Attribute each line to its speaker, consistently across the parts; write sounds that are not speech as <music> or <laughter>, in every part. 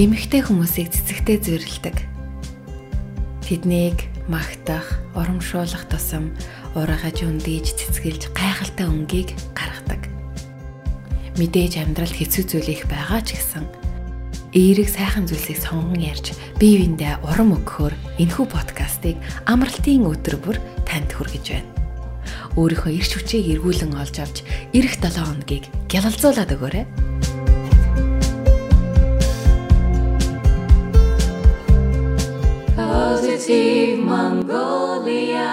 Speaker 1: эмэгтэй хүмүүсийг цэцэгтэй зүйрлдэг. Тэднийг магтах, урамшуулах тусам урагаж үндийж цэцгэлж гайхалтай өнгийг гаргадаг. Мэдээж амьдралд хэцүү зүйл их байгаа ч гэсэн эерэг сайхан зүйлсийг сонгон ярьж бие биендээ урам өгөхөөр энэхүү подкастыг амралтын өдөр бүр танд хүргэж байна. Өөрийнхөө эрч хүчийг эргүүлэн олж авч эх 7 хоногийг гялалзуулаад өгөөрэй. Positive Mongolia.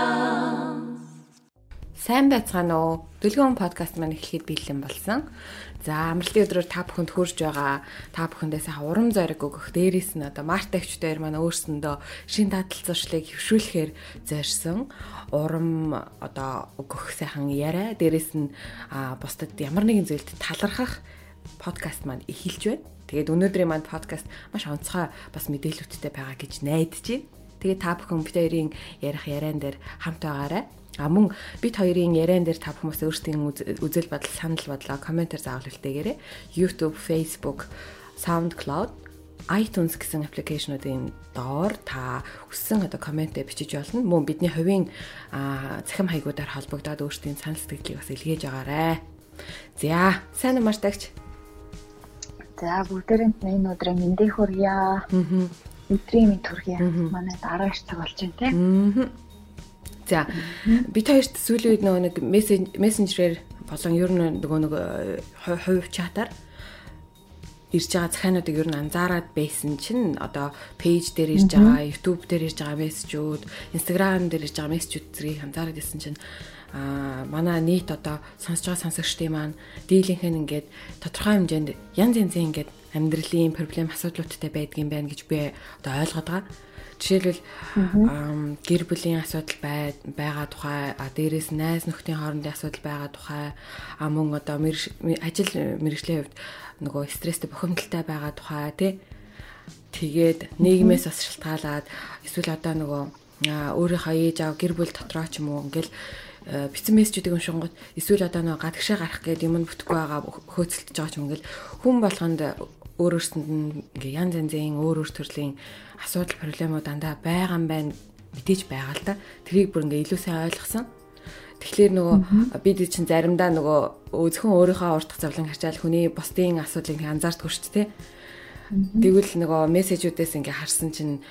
Speaker 1: Сайн байцгаана уу? Дэлгүүн подкаст маань эхлэхэд бэлэн болсон. За амралтын өдрөөр та бүхэнд хүрж байгаа та бүхэндээ сайхан урам зориг өгөх дээрээс нь одоо мартагчдаар маань өөрсөндөө шин дадал зуршлыг хөвшүүлэхээр зорьсон урам одоо өгөх сайхан яриа дээрээс нь бусдад ямар нэгэн зүйлд талархах подкаст маань эхэлж байна. Тэгээд өнөөдрийн маань подкаст маш онцгой бас мэдээлэлттэй байгаа гэж найдаж байна. Тэгээ та бүхэн бид хоёрын ярих яриан дээр хамт байгаарай. А мөн бид хоёрын яриан дээр та хүмүүс өөрсдийн үзэл бодол, санал бодлоо комментээр заавал үлдээгээрэй. YouTube, Facebook, SoundCloud iTunes гэсэн аппликейшнуудын доор та өссөн одоо комментээ бичиж болно. Мөн бидний хувийн цахим хаягуудаар холбогдоод өөрсдийн санал сэтгэлийг бас илгээж агаарай. За, сайн амартагч.
Speaker 2: За, бүгдээрээ энэ өдрийн мэндийг хүргье. Аа өдрийн мэд төрхий манай дараач цаг болж байна тийм.
Speaker 1: За бид хоёрт сүүлийн үед нөгөө нэг мессенжерээр болон ер нь нөгөө нэг хувь чатаар ирж байгаа захиануудыг ер нь анзаараад байсан чинь одоо пэйж дээр ирж байгаа, YouTube дээр ирж байгаа мессежүүд, Instagram дээр ирж байгаа мессежүүд зэргийг анзаараад байсан чинь а манай нийт одоо сонсож байгаа сонсогчдын маань дийлийнхэн ингээд тодорхой хэмжээнд янз янзын ингээд амьдралын проблем асуудлуудтай байдгийн байна гэж би одоо ойлгоод байгаа. Жишээлбэл гэр бүлийн асуудал байгаа тухай, дээрээс найз нөхдийн хоорондын асуудал байгаа тухай, а мөн одоо ажил мэрэгжлийн хувьд нөгөө стресстэй бухимдалтай байгаа тухай тий. Тэгээд нийгмээс бас шалтгаалаад эсвэл одоо нөгөө өөрийнхөө ээж аав гэр бүл дотроо ч юм уу ингээл бицэн мессежүүдийг уншингууд эсвэл одоо нэг гадагшаа гарах гэдэг юм бүтэхгүй байгаа хөөцөлдөж байгаа ч юм ингээл хүн болгонд өөр өөрсөнд нь ингээ янз янзын өөр өөр төрлийн асуудал проблемууд дандаа байгаа юм байна мэдээж байгаа л да. Тэрийг бүр ингээ илүү сайн ойлгосон. Тэгэхээр нөгөө бид чинь заримдаа нөгөө зөвхөн өөрийнхөө уртх зовлон харчаал хүний бусдын асуудлыг анзаардгүй шүү дээ. Тэгвэл нөгөө мессежүүдээс ингээ харсан чинь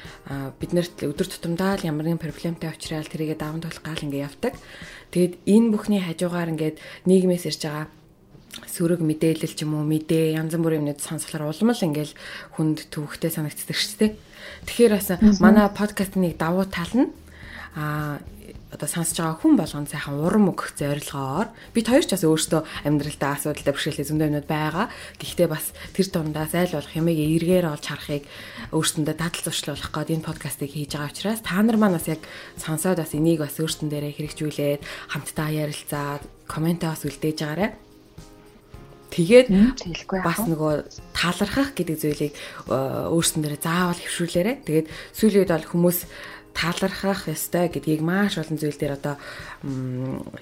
Speaker 1: биднэрт өдөр тутамдаа л ямар нэгэн проблемтай уучраал тэрийгэ даван туулах гал ингээ явдаг. Тэгэд энэ бүхний хажуугаар ингээд нийгмээс ирж байгаа сөрөг мэдээлэл ч юм уу мэдээ янз бүрийн юмнууд сонсохлоор улам л ингээл хүнд төвхтэй санагддаг шүү дээ. Тэгэхээр бас манай подкастын нэг давуу тал нь а одоо сонсож байгаа хүн болгонд сайхан урам өгөх зорилгоор бид хоёр ч бас өөрсдөө амьдралдаа асуудалтай бэрхшээлтэй зөндөө юмнууд байгаа. Гэхдээ бас тэр дундаас айл болох юмыг эргээр олж харахыг өөрсөндөө дадал зуршлуулах гээд энэ подкастыг хийж байгаа учраас та нар маань бас яг сонсоод бас энийг бас өөрсдөн дээрээ хэрэгжүүлээд хамтдаа ярилцаад комментээ бас үлдээж байгаарай. Тэгээд бас нөгөө талархах гэдэг зүйлийг э, өөрсдөн дээр заавал хөвшүүлээрэ. Тэгээд сүүлийн үед бол хүмүүс талархах ёстой гэдгийг маш олон зүйл дээр одоо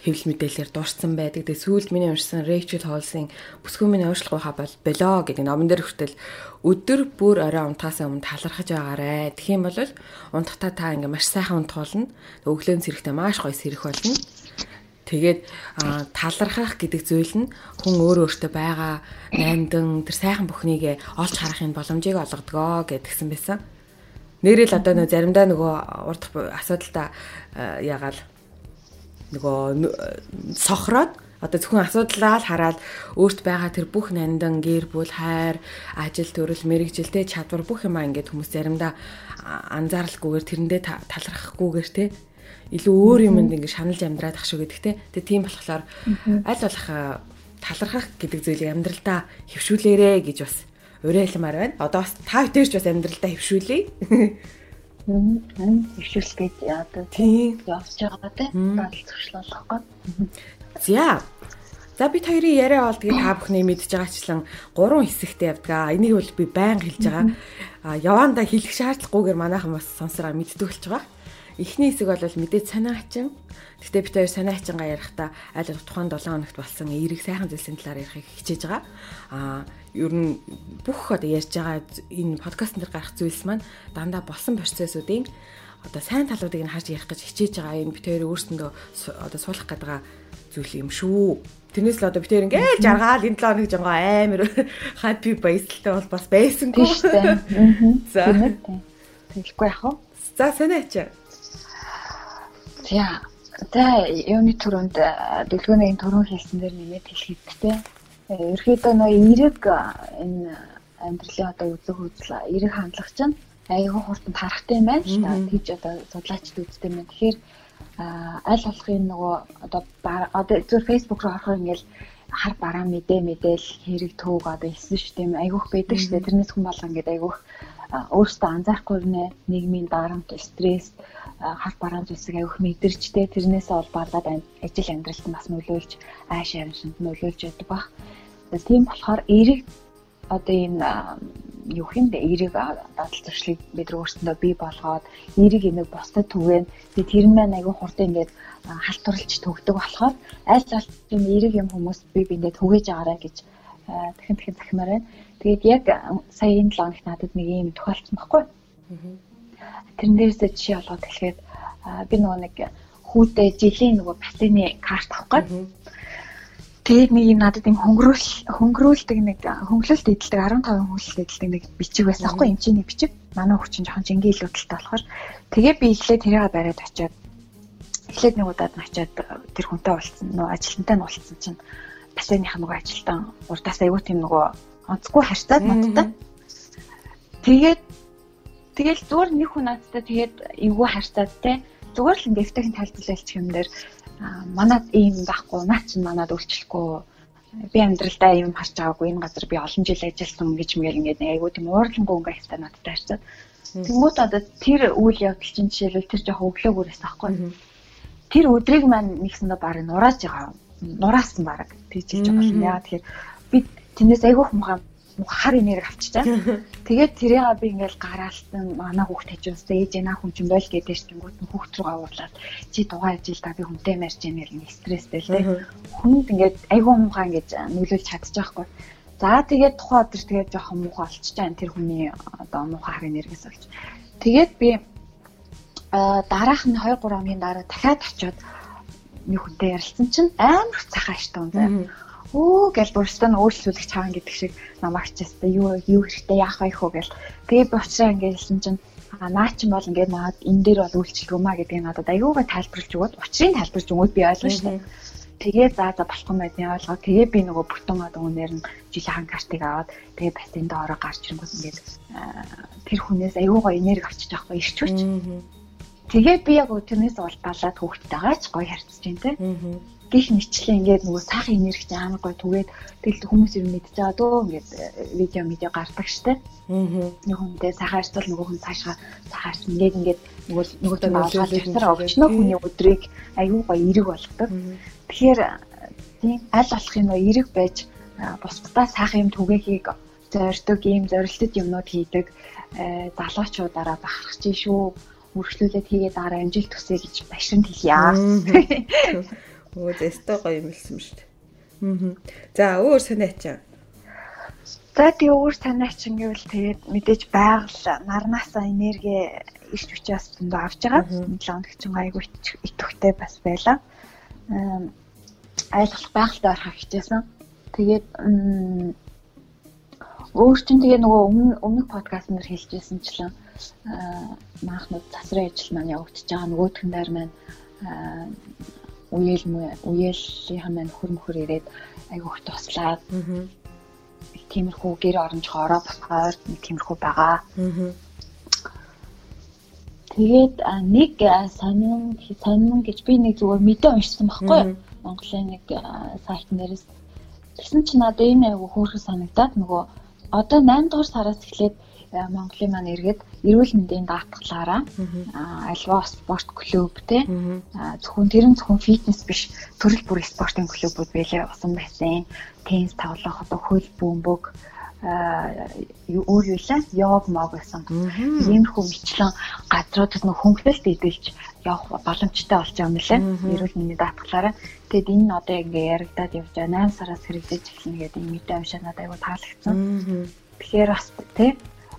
Speaker 1: хэвлэл мэдээлэлээр дурдсан байдаг. Тэгээ сүүлд миний уншсан Rachel Hollis-ийн бүсгүй миний өөрчлөх хаа бол болоо гэдэг номон дээр хүртэл өдөр бүр орой унтахаас өмнө талархаж байгаарэ. Тэгэх юм бол унтахтаа та ингээ маш сайхан унтах болно. Өглөөний зэрэгтэй маш гоё сэрэх болно. Тэгээд талархах гэдэг зүйл нь хүн өөр өөртөө байгаа наймдан тэр сайхан бүхнийг олж харахын боломжийг олгодгоо гэдгсэн байсан. Нэрэл одоо нөө заримдаа нөгөө урд асуудалтай ягаал нөгөө сохроод одоо зөвхөн асуудлаа л хараад өөрт байгаа тэр бүх нандан гэр бүл хайр ажил төрөл мэрэгжилтэй чадвар бүх юм аа ингээд хүмүүс заримдаа анзааралгүйгээр тэрэндээ талархахгүйгээр те. Илүү өөр юмд ингэ шаналж амьдраад ах шүү гэдэг те. Тэгээ тийм болохоор аль болох талархах гэдэг зүйлийг амьдралдаа хөвшүүлээрэ гэж бас уриалмаар байна. Одоо бас та бүдэрч бас амьдралдаа хөвшүүлээ.
Speaker 2: Мм хөвшүүлэх гэж одоо тийм явж байгаа те. Дадал зуршлуулах гээд.
Speaker 1: За За бид хоёрын яриа бол тэгээ та бүхний мэдж байгаачлан гурван хэсэгтэй явдаг. Энийг бол би байн хэлж байгаа. А яванда хэлэх шаардлагагүйгээр манайхан бас сонсороо мэддэг болж байгаа. эхний хэсэг бол мэдээж санаа Гэхдээ бид хоёр санаа хачингаа ярихдаа аль тухайн 7 хоногт болсон эерэг сайхан зүйлсийн талаар ярихыг хичээж байгаа. Аа ер нь бүх одоо ярьж байгаа энэ подкастн дээр гарах зүйлс маань дандаа болсон процессуудын одоо сайн талуудыг нь харж ярих гэж хичээж байгаа юм бид хоёр өөрсөндөө одоо суулгах гэдэг зүйл юм шүү. Тэрнээс л одоо бид хоёр ингээл жаргаал энэ 7 хоног жонгоо амар <laughs> хаппи баясгалтай бол бас байсангүй. <laughs> За.
Speaker 2: Тэгэлгүй яах вэ?
Speaker 1: За санаа ачаа.
Speaker 2: За. За юуны төрөнд дэлгүүрийн төрөн хэлсэн дээр нэмээд хэлэхдээ ерөөдөө нөө эрэг энэ амьдралын одоо үзэг үзэл эрэг хандлага чинь айгүй хурдан тарахтай юм байна л та. Тэгж одоо судлаачд үздэг юм. Тэгэхээр аль болохын нөгөө одоо одоо зөв фэйсбુક руу орохоор ингээл хар бараа мэдээ мэдээл хэрэг төвөг одоо хэлсэн шүү дээ айгүйх байдаг шүү дээ тэрнээс хүн болго ингээд айгүйх өөртөө анзаарахгүй нэ нийгмийн дарамт стресс хар бараан зүйлсийг айгүйх мэдэрчтэй тэрнээс олбарлаад ажил амьдралд бас нөлөөлж ааш амьсанд нөлөөлж яадаг баг. Тийм болохоор эрэг одоо энэ юу бэ эрэг дадал зуршлыг бид өөрсөндөө бий болгоод эрэг энийг бусдад түгээн тэгээд тэр нь маань айгүй хурдан ингээд халтурлж төгдөг болохоор аль аль тийм эрэг юм хүмүүс бие биендээ түгээж агаарай гэж дахин дахин захимаар байна. Тэгээд яг сая энэ 7 хоногт надад нэг юм тохиолдсон байхгүй. Тэрэн дээрээс жишээ олгоод хэлэхэд би нөгөө нэг хүүтэй жилийн нөгөө патины карт авахгүй. Тэгээд нэг юм надад юм хөнгөрөөл хөнгөрөөлдөг нэг хөнгөлөлт эдэлдэг 15 хөнгөлөлт эдэлдэг нэг бичиг байсан аахгүй юм чинь бичиг. Манай хүчин жоохон жингийн илүү талтай болохоор тэгээ би эхлээд тэрийг бариад очиад эхлээд нэг удаад очиад тэр хүнтэй уулзсан. Нөө ажилтнтай нь уулзсан чинь бассейных нөгөө ажилтан урдаас аягүй тийм нөгөө онцгүй харьцаад надтай. Тэгээд тэгэл зүгээр нэг хүн надтай тэгээд эвгүй харьцаад те зүгээр л ингээд дэвтгийн тайлбарлалч юм дээр манад ийм байхгүй наа чинь манад өөрчлөхгүй би амьдралдаа юм харж байгаагүй энэ газар би олон жил ажилласан гэж мгил ингээд айгүй тийм уурлангуй ингээ хэвээр надтай харьцаад Тэнгүүт одоо тэр үйл явдал чинь жишээлбэл тэр жоохон өглөөгөөс байхгүй. Тэр өдрийг маань нэгсэндээ баг нурааж байгаа. Нураасан баг тийж хэлж байгаа юм. Яа тэгэхээр би тэндээс айгүй хумхаа хар энерги авчичаа. <laughs> Тэгээд тэрийг би ингээл гараалтан манай хүүхд хажуусаа ээж наа хүн чинь бойл гэдэг чинь гүт хүүхд рүү авуулаад чи дугаа ажил та би хүнтэй марж яа нэг стресстэй л дээ. Хүнд ингээд айгүй муухай ингээд нөлөөлж чадчихаахгүй. За тэгээд тухайн өдөр тэгээд жоохон муухай болчихжээ тэр хүний одоо муухай хар энергиэс болж. Тэгээд би дараах нь 2 3 хоногийн дараа дахиад очиод нэг хүнтэй ярилцсан чинь амар цахаа штэ үнзээ өө гэл бүрстэн өөрчлөлөх чаан гэдэг шиг намайг чистэ юу юу хэрэгтэй яах вэ хөө гэл тэгээ би уучраа ингээдсэн чинь а наа чи бол ингээд наад энэ дээр бол үйлчлэх юм а гэдгийг надад аюугаа тайлбарлаж өгөөд учрыг тайлбарлаж өгөөд би ойлгоо шээ. Тэгээ за за болох юм байна ойлгоо. Тэгээ би нөгөө бүтэн одоо үнээр нь жилийн картыг аваад тэгээ бассейнд ороо гарч ирэнгүүт ингээд тэр хүнээс аюугаа энерги авчиж авах ба ирчүүч. Тэгээ би яг тэрнээс уултаалаад хүүхдтэйгаа ч гоё харьцаж байна те гих мэтлээ ингээд нөгөө сайхан энерги амар гой түгээд тэгэл хүмүүс юм мэдж байгаа дөө ингээд э, видео медиа гардаг штэ. Аа. Нэг хүнтэй сайхан арчвал нөгөө хүн цаашаа сайхан арч ингээд ингээд нөгөө нөгөө төр аваад явсараа өгчнөө хүний өдрийг аюу гой эрэг болгодог. Тэгэхээр тийм аль болох юм эрэг байж бусдаа сайхан юм түгээхийг зорддог ийм зорилттой юмнууд хийдэг э, залуучуудаараа бахархаж шүү үргэлжлүүлээд хийгээд дараа амжилт төсөө гэж башранд хэлье. <laughs>
Speaker 1: Өө зэстэ гоё юм хэлсэн шүү дээ. Аа. За өөр санаачаа.
Speaker 2: За тий өөр санаачин гэвэл тэгээд мэдээж байгаль нарнаасаа энерги ирч хүчээс зөндөө авч байгаа. 7 хоног чинь айгүй итгэвтэй бас байлаа. Айлгах байгальтай орох хичээсэн. Тэгээд өөр чинь тэгээ нөгөө өмнө өмнөх подкаст нэр хэлжсэнчлэн маахнууд засрын ажил маань явагдаж байгаа нөгөөдхөн дээр маань үеэл үеэлийнхэн маань хөр мөхөр ирээд айгүйх туслаад. Тиймэрхүү гэр оромж хороо босгоор нэг тиймэрхүү байгаа. Тэгээд нэг сонин сонин гэж би нэг зүгээр мэдээ уншсан байхгүй юу? Монголын нэг сайт нэрээс тэгсэн чинь надад энэ айгүй хөөрхөн санагдаад нөгөө одоо 8 дугаар сараас эхлээд Монголын маань иргэд эрүүл мэндийн даатгалаараа альва спорт клуб те зөвхөн тэр нь зөвхөн фитнес биш төрөл бүрийн спортын клубуд байлаа усан бассейн теннис тоглох одоо хөл бөмбөг өөр юу лээ йог мог гэсэн. Иймэрхүү мэтлэн газруудад нөх хөнгөлөлт эдэлж явах боломжтой болж байгаа юм лээ. Эрүүл мэндийн даатгалаараа. Тэгэд энэ нь одоо ингээ яригадад явж байгаа 8 сараас хэрэгжиж эхэлнэ гэдэг юм мэдээ уншаад надад айгу таалагдсан. Тэгэхээр бас тий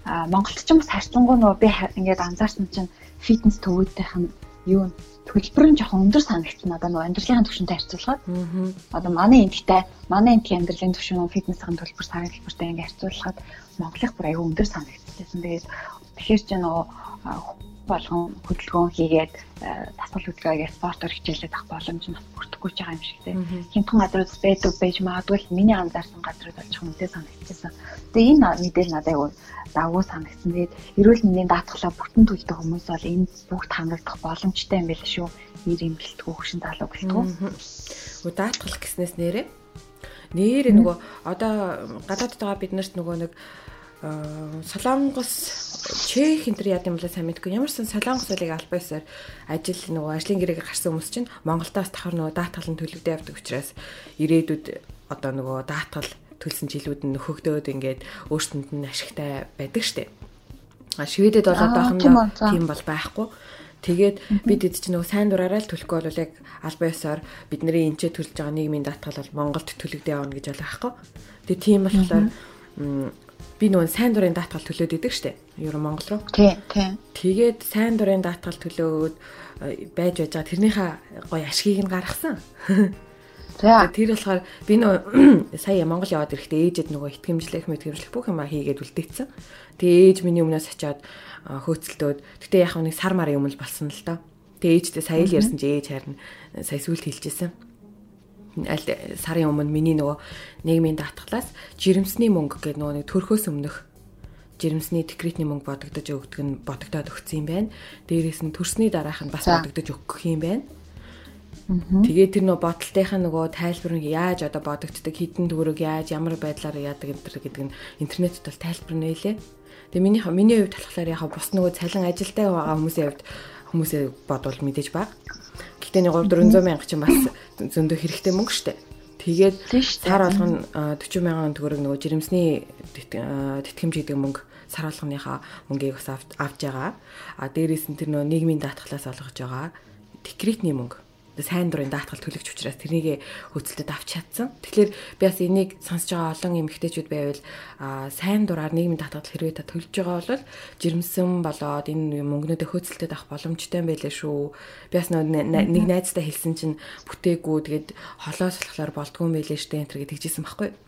Speaker 2: Монголд ч юм бас харьцангуй нөгөө би ингээд анзаарсан чинь фитнес төвүүдийнх нь юу төлбөр нь жоохон өндөр санагдсан надад нөгөө амьдралын түвшинтэй харьцуулахад. Одоо манай энтгтэй манай энтгийн амьдралын түвшин фитнесийн төлбөр сарын төлбөртэй ингээд харьцуулахад Монголын бүр аюу өндөр санагдчихсан. Тэгээд тэгэхээр ч нөгөө болгон хөдөлгөөн хийгээд тасгал хөдөлгөөгээ спортоор хичээлээд авах боломж нь бас бүрдэхгүй ч байгаа юм шиг тийм. Хинтхэн газрууд байдаг байж магадгүй л миний анзаарсан газрууд очих үнэтэй санагдчихсан. Тэгээ энэ мэдээлэл надад аюу давгүй санагдсан. Тэгээд эрүүл мэндийн даатгалаа бүтэн төлдөг хүмүүс бол энэ бүгд хангагдах боломжтой юм байл шүү. Нэр имгэлтгүү хөшин залуу гэлтгүү.
Speaker 1: Өө даатгал гэснээс нэрээ нэр нөгөө одоо гадаадд байгаа бид нарт нөгөө нэг Солонгос Чех энэ төр яд юм бол сайн мэдгүй. Ямарсан Солонгос улыг албаасаар ажил нөгөө ажлын гэрээг гарсан хүмүүс чинь Монголдоос тахар нөгөө даатгалын төлөвдөө явдаг учраас ирээдүйд одоо нөгөө даатгал төлсөн жилүүд нь нөхөгдөөд ингээд өөрсдөнд нь ашигтай байдаг штеп. А Шведэд бол одоохондоо тийм бол байхгүй. Тэгээд бид эд чинь нөгөө сайн дураараа л төлөхгүй бол яг албан ёсоор бидний энчээ төлж байгаа нийгмийн даатгал бол Монголд төлөгдөө явна гэж байгаа байхгүй. Тэгээд тийм болохоор би нөгөө сайн дурын даатгал төлөөд идэг штеп. Евро Монгол руу.
Speaker 2: Тий, тий.
Speaker 1: Тэгээд сайн дурын даатгал төлөөд байж байж байгаа тэрнийхээ гоё ашгийг нь гаргасан. <laughs> Тэр болохоор би нөө <clears throat> сая Монгол яваад ирэхдээ ээжэд нөгөө итгэмжлэх мэтгэмжлэх бүх юма хийгээд үлдээсэн. Тэгээ ээж миний өмнөөс очиад хөөцөлдөөд гэтээ яг нэг сар марын өмнө болсон л доо. Тэгээ ээжтэй сая л ярьсан чи ээж харин сая сүлд хэлчихсэн. Аль сарын өмнө миний нөгөө нийгмийн даатгалаас жирэмсний мөнгө гэдэг нөгөө нэг төрхөөс өмнөх жирэмсний декретний мөнгө бодогдож өгдөг нь бодогдоод өгсөн юм байна. Дээрээс нь төрсний дараах нь бас бодогдож өгөх юм байна. Тэгээд тэр нөө бодолтынхаа нөгөө тайлбар нь яаж одоо бодогддог хідэн төгрөг яаж ямар байдлаар яадаг гэдэг нь интернетэд бол тайлбар нээлээ. Тэгээ миний миний хувьд болохоор яг бус нөгөө цалин ажилтай байгаа хүмүүсийн хувьд хүмүүсээ бодвол мэдээж баг. Гэхдээ нэг 3 400 мянга чинь бас зөндөө хэрэгтэй мөнгө штэ. Тэгээд сар болгоно 40 мянган төгрөг нөгөө жирэмсний тэтгэмж гэдэг мөнгө сар болгоныхаа мөнгийг бас авч байгаа. А дээрээс нь тэр нөгөө нийгмийн даатгалаас олгож байгаа декретний мөнгө сайн дурын даатгал төлөгч учраас тэрнийг хөөцөлдөд авч чадсан. Тэгэхээр би бас энийг сонсож байгаа олон эмэгтэйчүүд байвал сайн дураар нийгмийн даатгал хэрвээ та төлж байгаа бол жирэмсэн болоод энэ мөнгнүүдээ хөөцөлдөд авах боломжтой юм байлээ шүү. Би бас нэг найзтай хэлсэн чинь бүтээгүү тэгээд холоос болохоор болдгүй юм байлээ штэ энэ төр гэдэгжсэн байхгүй юу?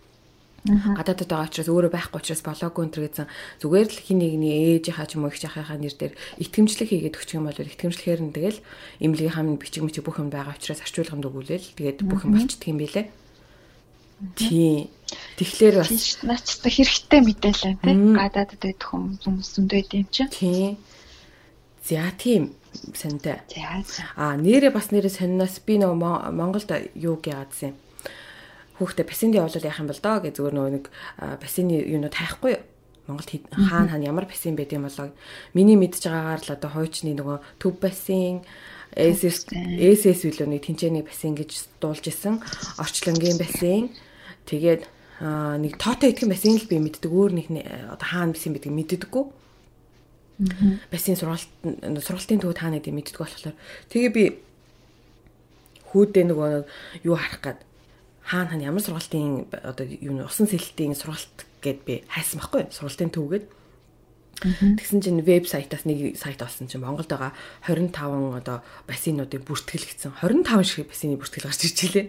Speaker 1: Гадаадд байгаа учраас өөрөө байхгүй учраас болоогүй энэ гэсэн зүгээр л хин нэгний ээжийнхаа ч юм уу их жахийнхаа нэр дээр итгэмжлэг хийгээд өгчих юм бол итгэмжлэхээр нь тэгэл эмнэлгийн хамт бичиг мичиг бүх юм байгаа учраас орчуулганд өгүүлээл тэгээд бүх юм болчдөг юм билэ. Тийм. Тэгэхээр бас
Speaker 2: наачтай хэрэгтэй мэдээлэл тийм гадаадд байдаг хүмүүс зөндөө идэв юм чинь.
Speaker 1: Тийм. За тийм сантай. Аа нэрээ бас нэрээ сонноос би нөгөө Монголд юу гэгаадсэн юм хүүхдээ бассейнд явуулал яах юм бол доо гэж зүгээр нөгөө нэг бассейны юунууд хайхгүй. Юу? Монголд хаана хаана ямар бассейн байд юм болоо. Миний мэдж байгаагаар л одоо хуучны нөгөө төв бассейн SS SS билүү нэг тэнцээний бассейн гэж дуулж исэн. Орчлонгийн бассейн тэгээд нэг тоотой итгэн бассейн л би мэддэг. Өөр нэг одоо хаана бассейн бидгийг мэддэггүй. Бассейн сургалт сургалтын төв таанад мэддэггүй болохоор. Тэгээ би хүүдээ нөгөө юу харах гээд хаана хаана ямар сургалтын одоо юу усан сэлтийн сургалт гэд би хайсан байхгүй сургалтын төвгээд Тэгсэн чинь вебсайтаас нэг сайт олсон чинь Монголд байгаа 25 одоо бассейнуудыг бүртгэл гэсэн 25 шиг бассейны бүртгэл гарч ирж илээ.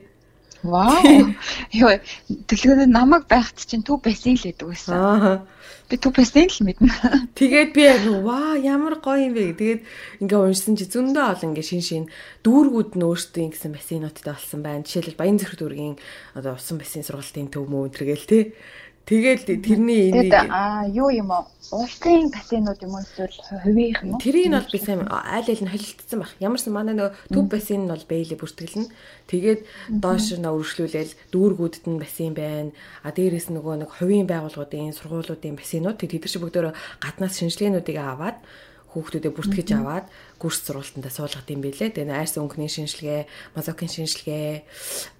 Speaker 2: Вау. Йоо, дэлгүүрээ намайг байхад чинь төв бассейн л байдаг байсан. Аа. Би төв бассейн л мэднэ.
Speaker 1: Тэгээд би ваа ямар гоё юм бэ. Тэгээд ингээ уншсан чи зөндөө олон ингээ шин шин дүүргүүд нь өөрсдөө ингэсэн бассейнуудтай болсон байна. Жишээлбэл Баян зэрэг дүүргийн одоо усан бассейн сургалтын төв мөн тэргээл те. Тэгэл тэрний
Speaker 2: энийг аа юу юм уу? Улсын бассейнууд юм уу эсвэл хувийнх нь?
Speaker 1: Тэрийг нь бол би сайн айл айл нь холилдсон баг. Ямарсан манай нөгөө төв бассейн нь бол бэйлэ бүртгэлнэ. Тэгээд доош нь өргөжлүүлээл дүүргүүдэд нь бассейн байна. А дээрээс нөгөө нэг хувийн байгууллагуудын сургуулиудын бассейнууд тэд шиг бүгдөө гаднаас шинжилгээнүүдийг аваад хүүхдүүдэд бүртгэж аваад курс сургалтандаа суулгад юм бэлээ. Тэгээ айрс өнгөний шинжилгээ, мазокын шинжилгээ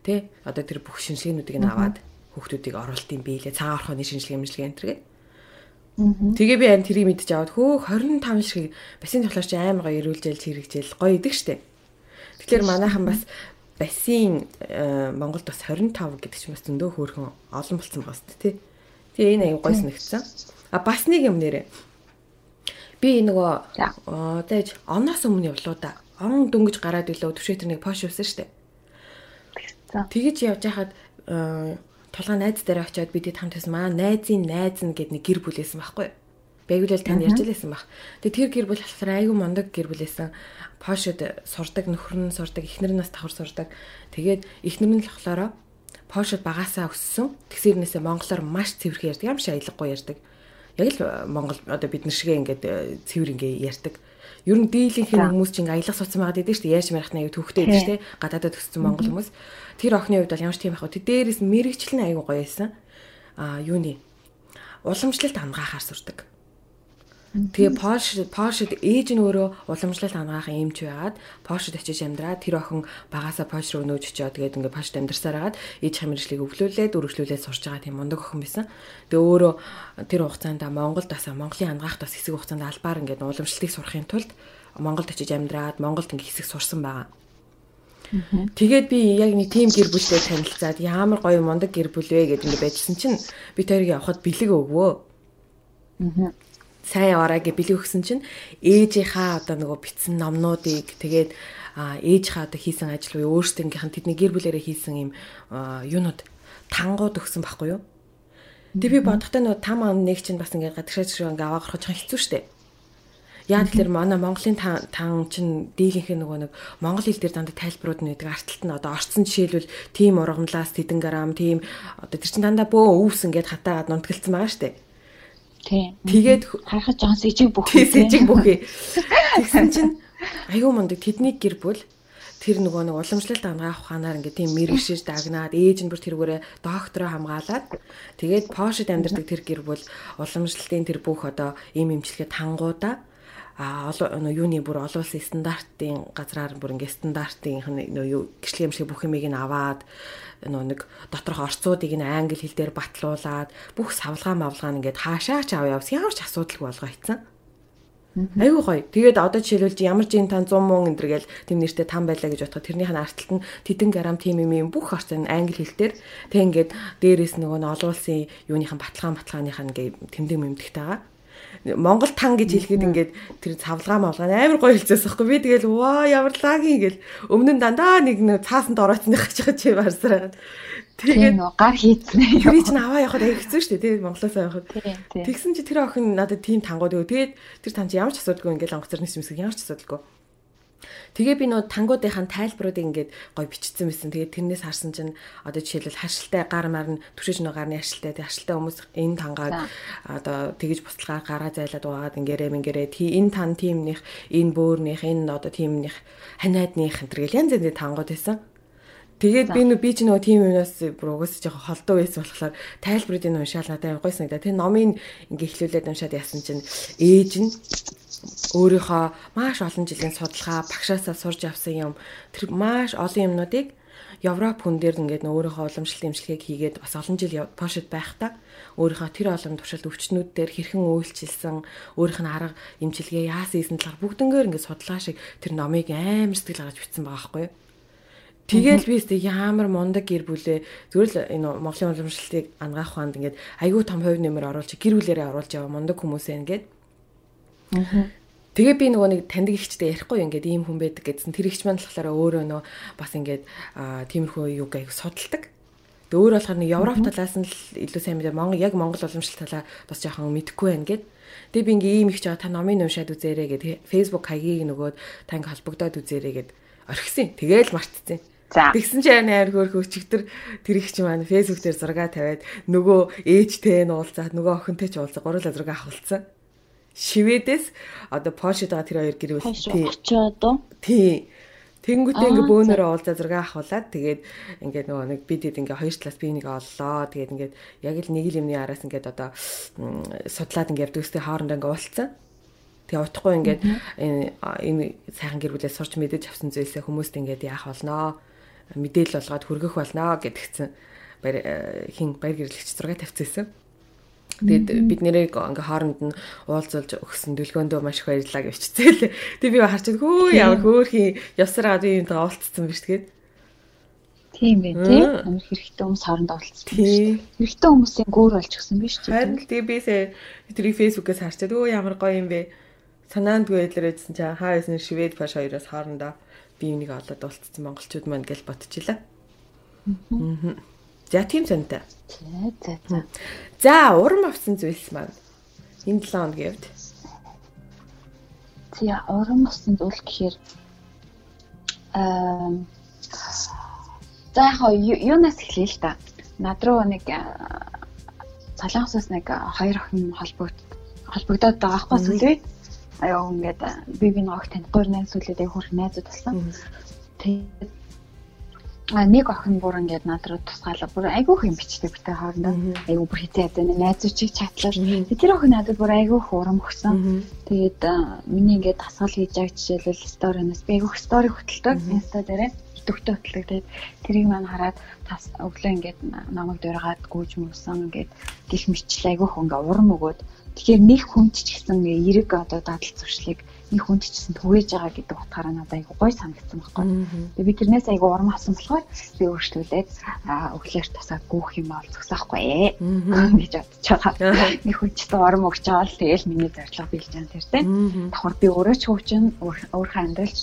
Speaker 1: тий одоо тэр бүх шинжилгээнүүдийг нь аваад хүүхдүүдийг оруулт юм бийлээ. Цагаан орхооны шинжилгээ мэмжилгээ энэ төргээ. Тэгээ би харин тэрийг мэдчих аваад хөө 25 шиг бассейн тоглож амар гоё ирүүлжэл чирэгжэл гоё идэг штэ. Тэгэхээр манайхан бас бассейн э, Монголд бас 25 гэдэг чинь бас зөндөө хөөрхөн олон болсон байгаа шүү дээ. Тэгээ энэ аяг гоё санагдсан. А бас нэг юм нэрээ. Би нөгөө одоо оноос өмнө явлаа да. Он дөнгөж гараад илөө төвшөөтөр нэг пош уусан штэ. Тэгэж явж хахад э, тулгаан найз дээр очиод бидэд хамт байсан маа найзын найз нь гэд нэг гэр бүлээсэн байхгүй. Бэгүүлэл тань ярьж лээсэн баг. Тэгээ тэр гэр бүл болохоор айгүй мондог гэр бүлээсэн. Пошод сурдаг, нөхөр нь сурдаг, эхнэр нь бас давхар сурдаг. Тэгээд эхнэр нь л болохоор Пошод багасаа өссөн. Тэгсэрнээсээ монголоор маш цэвэрхэн ярьдаг. Ямар ч аялгагүй ярьдаг. Яг л монгол одоо бид нар шигээ ингээд э, цэвэр ингээ ярьдаг. Ер нь дийлийнх нь хүмүүс чинь аялах суцсан байгаад идэв шүү дээ. Яаж мэрхнаа аюу төвхтэй идэв шүү дээ. Гадаадад өссөн монгол хүмүүс. Тэр охины хувьд бол ямар ч тийм байх вэ? Дээрээс мэрэгчлэн аюу гоё байсан. Аа юуны уламжлалт ангаахаар сурдаг. Тэгээ Польш Польшид ээж нь өөрөө уламжлалт хангахын эмч байгаад Польшид очиж амьдраад тэр охин багасаа Польш руу нөөж очиод тэгээд ингээ Польшд амьдарсаар хагаад ээж хамрагчлыг өвлүүлээд өргөжлүүлээд сурч байгаа тийм мундаг охин байсан. Тэгээ өөрөө тэр хугацаанд Монголд бас Монголын хангахт бас хэсэг хугацаанд албаар ингээ уламжлалтыг сурахын тулд Монголд очиж амьдраад Монголд ингээ хэсэг сурсан байгаа. Тэгээд би яг нэг тим гэр бүлтэй танилцаад ямар гоё мундаг гэр бүл вэ гэдээ ингээ байжсэн чинь би тэрийг явахад бэлэг өгвөө. Аа сайн яваарай гэж бэлэг өгсөн чинь ээжийнхаа одоо нөгөө битсэн номнуудыг тэгээд ээжийнхаа одоо хийсэн ажил буюу өөрсдийнхээ тэдний гэр бүлэрээ хийсэн юм юунууд тангууд өгсөн байхгүй юу? Тэгээ би бодохтой нөгөө там ам нэг чинь бас ингээд гадагшаач шиг ингээд аваа гарах жоохон хэцүү шттэ. Яа тэгэхээр манай Монголын тан чинь дийлийнх нь нөгөө нэг монгол хэл дээр дандаа тайлбарууд нь байдаг. Арталт нь одоо орцсон жишээлбэл тийм ургамлаас тэдэн грамм тийм одоо тэр чинь дандаа бөө өвс ингээд хатаагаад нунтгэлцсэн байгаа штэ.
Speaker 2: Тийм.
Speaker 1: Тэгээд
Speaker 2: харахад жоон сэжиг бүх.
Speaker 1: Сэжиг бүхий. <laughs> Тэгсэн чинь аюу мундаг тэдний гэр бүл тэр нөгөө нэг уламжлалт ангаах ухаанаар ингээ тийм мэрэгшиж дагнаад ээж нь бүр тэргүүрээ доктороо хамгаалаад тэгээд пошид амьдардаг тэр гэр бүл уламжлалтын тэр бүх одоо ийм имчилгээ тангуудаа а юуны бүр олон улсын стандартын газраар бүр ингээ стандартын юу гэрчлэг юмшиг бүх юмыг нь аваад нөө нэг доторх орцуудыг нь англи хэл дээр батлуулаад бүх савлгаа мавлгаа ингээд хаашаач ав явс ямар ч асуудалгүй болгоо ийцэн. Айгуу гоё. Тэгээд одоо жишээлбэл ямар ч энэ тан 100 мөн энэ гэл тэм нэртэй там байлаа гэж бодоход тэрнийх нь арталт нь тэдэн грамм тим юм юм бүх орц англи хэл дээр тэг ингээд дээрээс нөгөө нь олон улсын юуныхан баталгаан баталгааных нь ингээд тэмдэг мэмдэгтэй байгаа Монгол тан гэж хэлэхэд ингээд тэр цавлгаа мавлгаа амар гоё хэлцээс байхгүй би. Тэгэл ваа ямар лагийн гэл. Өмнө нь дандаа нэг нэг цаасанд гаж байгаа чи барсараад
Speaker 2: тэгээд гар хийцнэ.
Speaker 1: Тэр чинь аваа явахад аяг хэцүү шүү дээ Монголоос явахад. Тэгсэн чи тэр охин надад тийм тангууд өгөө. Тэгээд тэр тан чи ямар ч асуудалгүй ингээд онгоцорны юмсэг ямар ч асуудалгүй Тэгээ би нөө тангуудынхаа тайлбаруудыг ингээд гой бичсэн байсан. Тэгээ тэрнээс харсан чинь одоо жишээлбэл харшилтай гар марн түшиж нөө гарны харшилтай тэг харшилтай хүмүүс энэ тангаад одоо тэгэж буцалгаар гараа зайлаад угаад ингэрээ мингэрээ тий энэ тан тиймнийх энэ бөөрнийх энэ одоо тиймнийх ханиадных энэ гэл янз янзын тангууд байсан. Тэгээд би нөө би ч нөгөө тийм юмнаас бүр угсаж жоохон холдоо байсан болохоор тайлбарыг уншаал надад гоё санагдаа. Тэр номыг ингээ эхлүүлээд уншаад яасан чинь ээж нь өөрийнхөө маш олон жилийн судалгаа багшаасаа сурж авсан юм. Тэр маш олон юмнуудыг Европ хүн дээр ингээд өөрийнхөө уламжлалт имчилгээг хийгээд бас олон жил Польшид байхдаа өөрийнхөө тэр олон туршилт өвчнүүд дээр хэрхэн үйлчилсэн өөрийнх нь арга имчилгээ яасан ийсэн талаар бүгднгээр ингээд судалгаа шиг тэр номыг амар сэтгэл гаргаж бичсэн байгаа байхгүй юу? Тэгэл би өстө ямар мундаг гэр бүлээ зүгээр л энэ Монголын уламжлалтыг ангаах хаанд ингээд айгүй том хувь нэмэр оруулж гэр бүлэрээ оруулж яваа мундаг хүмүүс ээ ингээд Тэгээ би нөгөө нэг таньдаг ихчтэй ярихгүй ингээд ийм хүн байдаг гэдсэн тэр ихч маань болохоор өөрөө нөө бас ингээд тиймэрхүү юг аяг судалдаг. Тэгээ өөр болохоор нэг Европ талаас нь л илүү сайн мэдээ Монгол яг Монгол уламжлалт талаа бас жоохон мэдэхгүй байна гэд. Тэгээ би ингээ ийм их жаа та номын уншаад үзээрэй гэд Facebook хаягийг нөгөөд та ингээ холбогдоод үзээрэй гэд орхисон. Тэгээл мартцсан. За. Тэгсэн чи амар хөөрхөө өчигдөр тэр их чи маань фэйсбүүк дээр зураг тавиад нөгөө ээжтэй нь уулзаад нөгөө охинтой ч уулзаа гурлаа зураг авахулсан шивэдээс одоо Польшид байгаа тэр хоёр гэр бүл
Speaker 2: тий.
Speaker 1: Тий. Тэнгүүтээ ингээ бөөнөрөө уулзаа зураг авахуулаад тэгээд ингээ нөгөө нэг бидэд ингээ хоёр талаас би нэг оллоо. Тэгээд ингээ яг л нэг л юмны араас ингээ одоо судлаад ингээ явдаг үстэй хоорондоо ингээ уулцсан. Тэгээ утахгүй ингээд энэ сайхан гэр бүлээс сурч мэдэж авсан зүйлсээ хүмүүст ингээд яах болноо мэдээлэл болгоод хүргэх болноо гэдгцэн баяр хин баяр гэрлэгч зураг тавьчихсан. Тэгээд бид нэрийг ингээ хооронд нь уулзуулж өгсөн дэлгөөндөө маш их баярлалаа гэж бичсэн. Тэгээд би харж хөө ямар хөөрхи явсараа би юунтайгаа уулзсан биз тэгээд.
Speaker 2: Тийм байх тий. Амар хэрэгтэй хүмүүс хооронд уулзсан. Хэрэгтэй хүмүүсийн гүүр болж гсэн биз
Speaker 1: дээ. Харин тэгээд би тэрийг фэйсбүүкээс харчаад өө ямар гоё юм бэ. Санаандгүй байдлаар эдсэн чи хаа байсан шивэд паш хоёроос хоорондоо би энийг олоод уулзсан монголчууд маань гэж бодчихлаа. Аа. За тийм сонтой.
Speaker 2: За за за.
Speaker 1: Урам авсан зүйлс маань энэ 7 хоногийн хувьд.
Speaker 2: За урам авсан зүйл гэхээр аа за яг юунаас эхлэе л та. Над руу нэг Солонгосоос нэг хоёр охин холбогд холбогдоод байгаа байхгүй сүлээ. Аяа ингээд би би нэг танихгүй найз сүлээд яг хөрх найзууд болсон. Тэгээд а нэг охин бүр ингээд над руу тусгаалаа. Бүр айгүйх юм бичдэг битээ хоорондоо. Айгүй бүр хитээ ядаа найзуучиг чатлал. Тэр охин надад бүр айгүйх урам өгсөн. Тэгээд миний ингээд тасгал хийж байгаа жишээлбэл сториноос би айгүйх стори хөтэлдэг. Инста дээрээ төгтөө хөтэлдэг. Тэгээд тэрийг маань хараад тас өглөө ингээд намайг дөргаад гүйж мөсөн ингээд гих мэтлээ айгүйх ингээд урам өгөөд тэгэхээр нэг хүн ч гэсэн эрэг одоо дадал зуршлыг нэг хүнд ч гэсэн түгээж байгаа гэдэг утгаараа надад айгу гой санагдсан байхгүй. Тэгээ би тэрнээс айгу урам авсан болохоор би өөрчлөлээд өглөөр тасаад гүүх юм бол зогсохгүй ээ гэж бодож байгаа. <laughs> Нэг хүн ч гэсэн урам өгч байгаа л тэгэл миний зорилго биелж байгаа тэр тийм. Давхар би өөрөө ч хөвчин өөрийнхөө амьдралч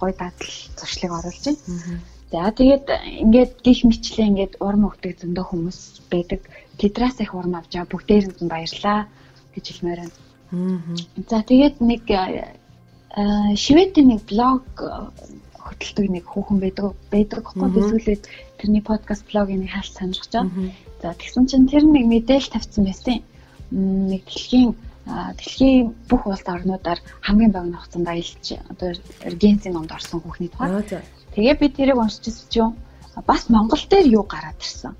Speaker 2: гой дадал зуршлыг оруулж байна. За тэгээд ингээд гих мэтлээ ингээд урам өгдөг зөндөө хүмүүс байдаг. Тэдрээс их урам авч байгаа бүгдээрэнд нь баярлаа гэж хэлмээр байна. За тэгээд нэг шведийн нэг блог хөтэлдэг нэг хүүхэн байдаг байдаг гэхгүй би сүүлээд тэрний подкаст блогийн нэг хаалт сонирхож байгаа. За тэгсэн чинь тэр нэг мэдээлэл тавьсан байсан. Нэг дэлхийн дэлхийн бүх улс орнуудаар хамгийн богино хугацаанд аялж одоо Регенцийн номд орсон хүүхний тухай. Тэгээ би тэрийг уншижсэн чинь бас Монгол дээр юу гараад ирсэн.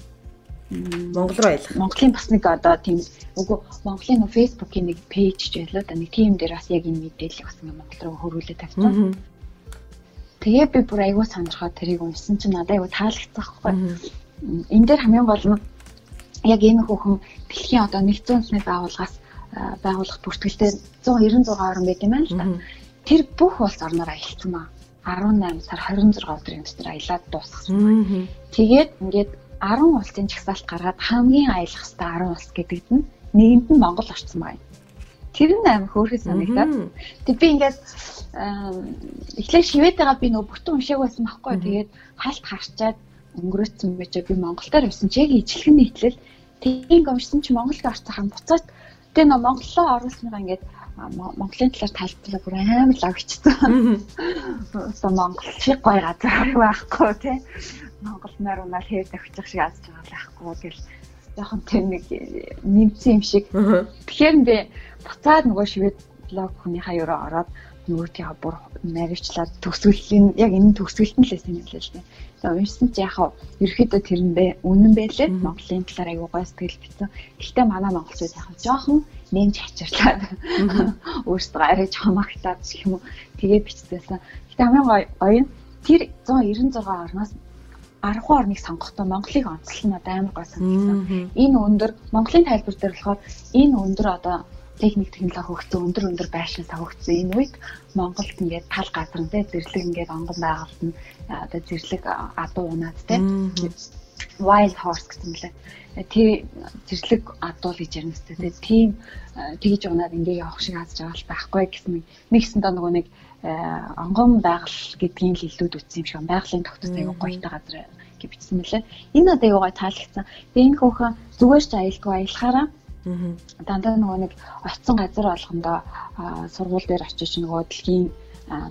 Speaker 1: Монгол руу аялах.
Speaker 2: Монголын бас нэг одоо тийм үгүй Монголын нэг фэйсбүүкийн нэг пэйж ч байлаа да нэг тийм дээр бас яг энэ мэдээлэл бас ингээ Монгол руу хөрвүүлээд тавьсан. Тэгээ би бүр аягүй сонирхоод тэрийг уншсан чинь надад аягүй таалагдсан байхгүй. Энэ дээр хамгийн гол нь яг энэ хүүхэн дэлхийн одоо нэгдсэн үндэсний байгууллагаас байгууллага бүртгэлтэй 196 орн байт юм байна л да. Тэр бүх улс орноор аялцсан маа. 18 сар 26 өдрийн өстөр аялаад дуусгасан. Тэгээд ингээд 10 улсын жагсаалт гаргаад хамгийн аялах хэвээр 10 улс гэдэгт нь нэгэнд нь Монгол орсон байна. Тэр нь амар хөөрхөн санагдаад. Тэг би ингээд эхлээд шивэдэгаа би нөгөө бүтэн уншааг байсан байхгүй. Тэгээд хальт харчаад өнгөрөөцсөн байж би Монголоор явсан чи яг ижлэгэн нийтлэл тийм уншсан чи Монголд орсон хам буцаад тэгээ нөгөө Монголоо оруулсныгаа ингээд Монголын талаар тайлбарлаа бүр амар лагчсан. Өсө Монгол шиг гоё газар байхгүй тий. Монгол нар унаа хээр давчих шиг аз жаргал байхгүй гэл жоохон тэр нэг нэмсэн юм шиг. Тэгэхээр би буцаад нөгөө шивэд блог хүний хаяураа ороод нөгөө тийha бүр наривчлаад төгсгөлийн яг энэ төгсгөлт нь л байсан юм л л дээ. За уншсан чи яхаа ерөөхдөө тэрэндээ үнэн байлээ. Монголын талаар аягүй гой сэтгэл битсэн. Гэхдээ манай монголчууд яхаа жоохон нэмж хачирлаад <laughs> өөрсдөө арай жоохон магтаад гэх юм уу тэгээ бичсэн. Гэтэ хамгийн гоё нь тэр 196 орноос 10 орныг сонгохдоо Монголыг онцлол нь амар гой санагдсан. Энэ өндөр Монголын тайлбар дээр болохоор энэ өндөр одоо техник технологи хөгжсөн өндөр өндөр байшин савгдсан энэ үед Монголд ингээд тал газар нь зэрлэг ингээд онгон байгуулт нь одоо зэрлэг адуу унаад те. Wild horse гэсэн мөлий. Тэр зэрлэг адуул гэж ярина өстэй те тийм тэгж унаад ингээд явах шиг аз жаргал байхгүй гэсэн нэгсэн доо нөгөө нэг онгон байгаль гэдгийн л илүүд үтсэн юм шиг. Байгалийн тогтцоо аягүй гоётой газар гэж бичсэн мөлий энэ одоо аягүй таалагдсан? Тэгээ энэ хөөхөн зүгээр ч аялдгүй аялахаараа. Дандаа нөгөө нэг очсон газар болгондоо сургууль дээр очиж нөгөө дэлхийн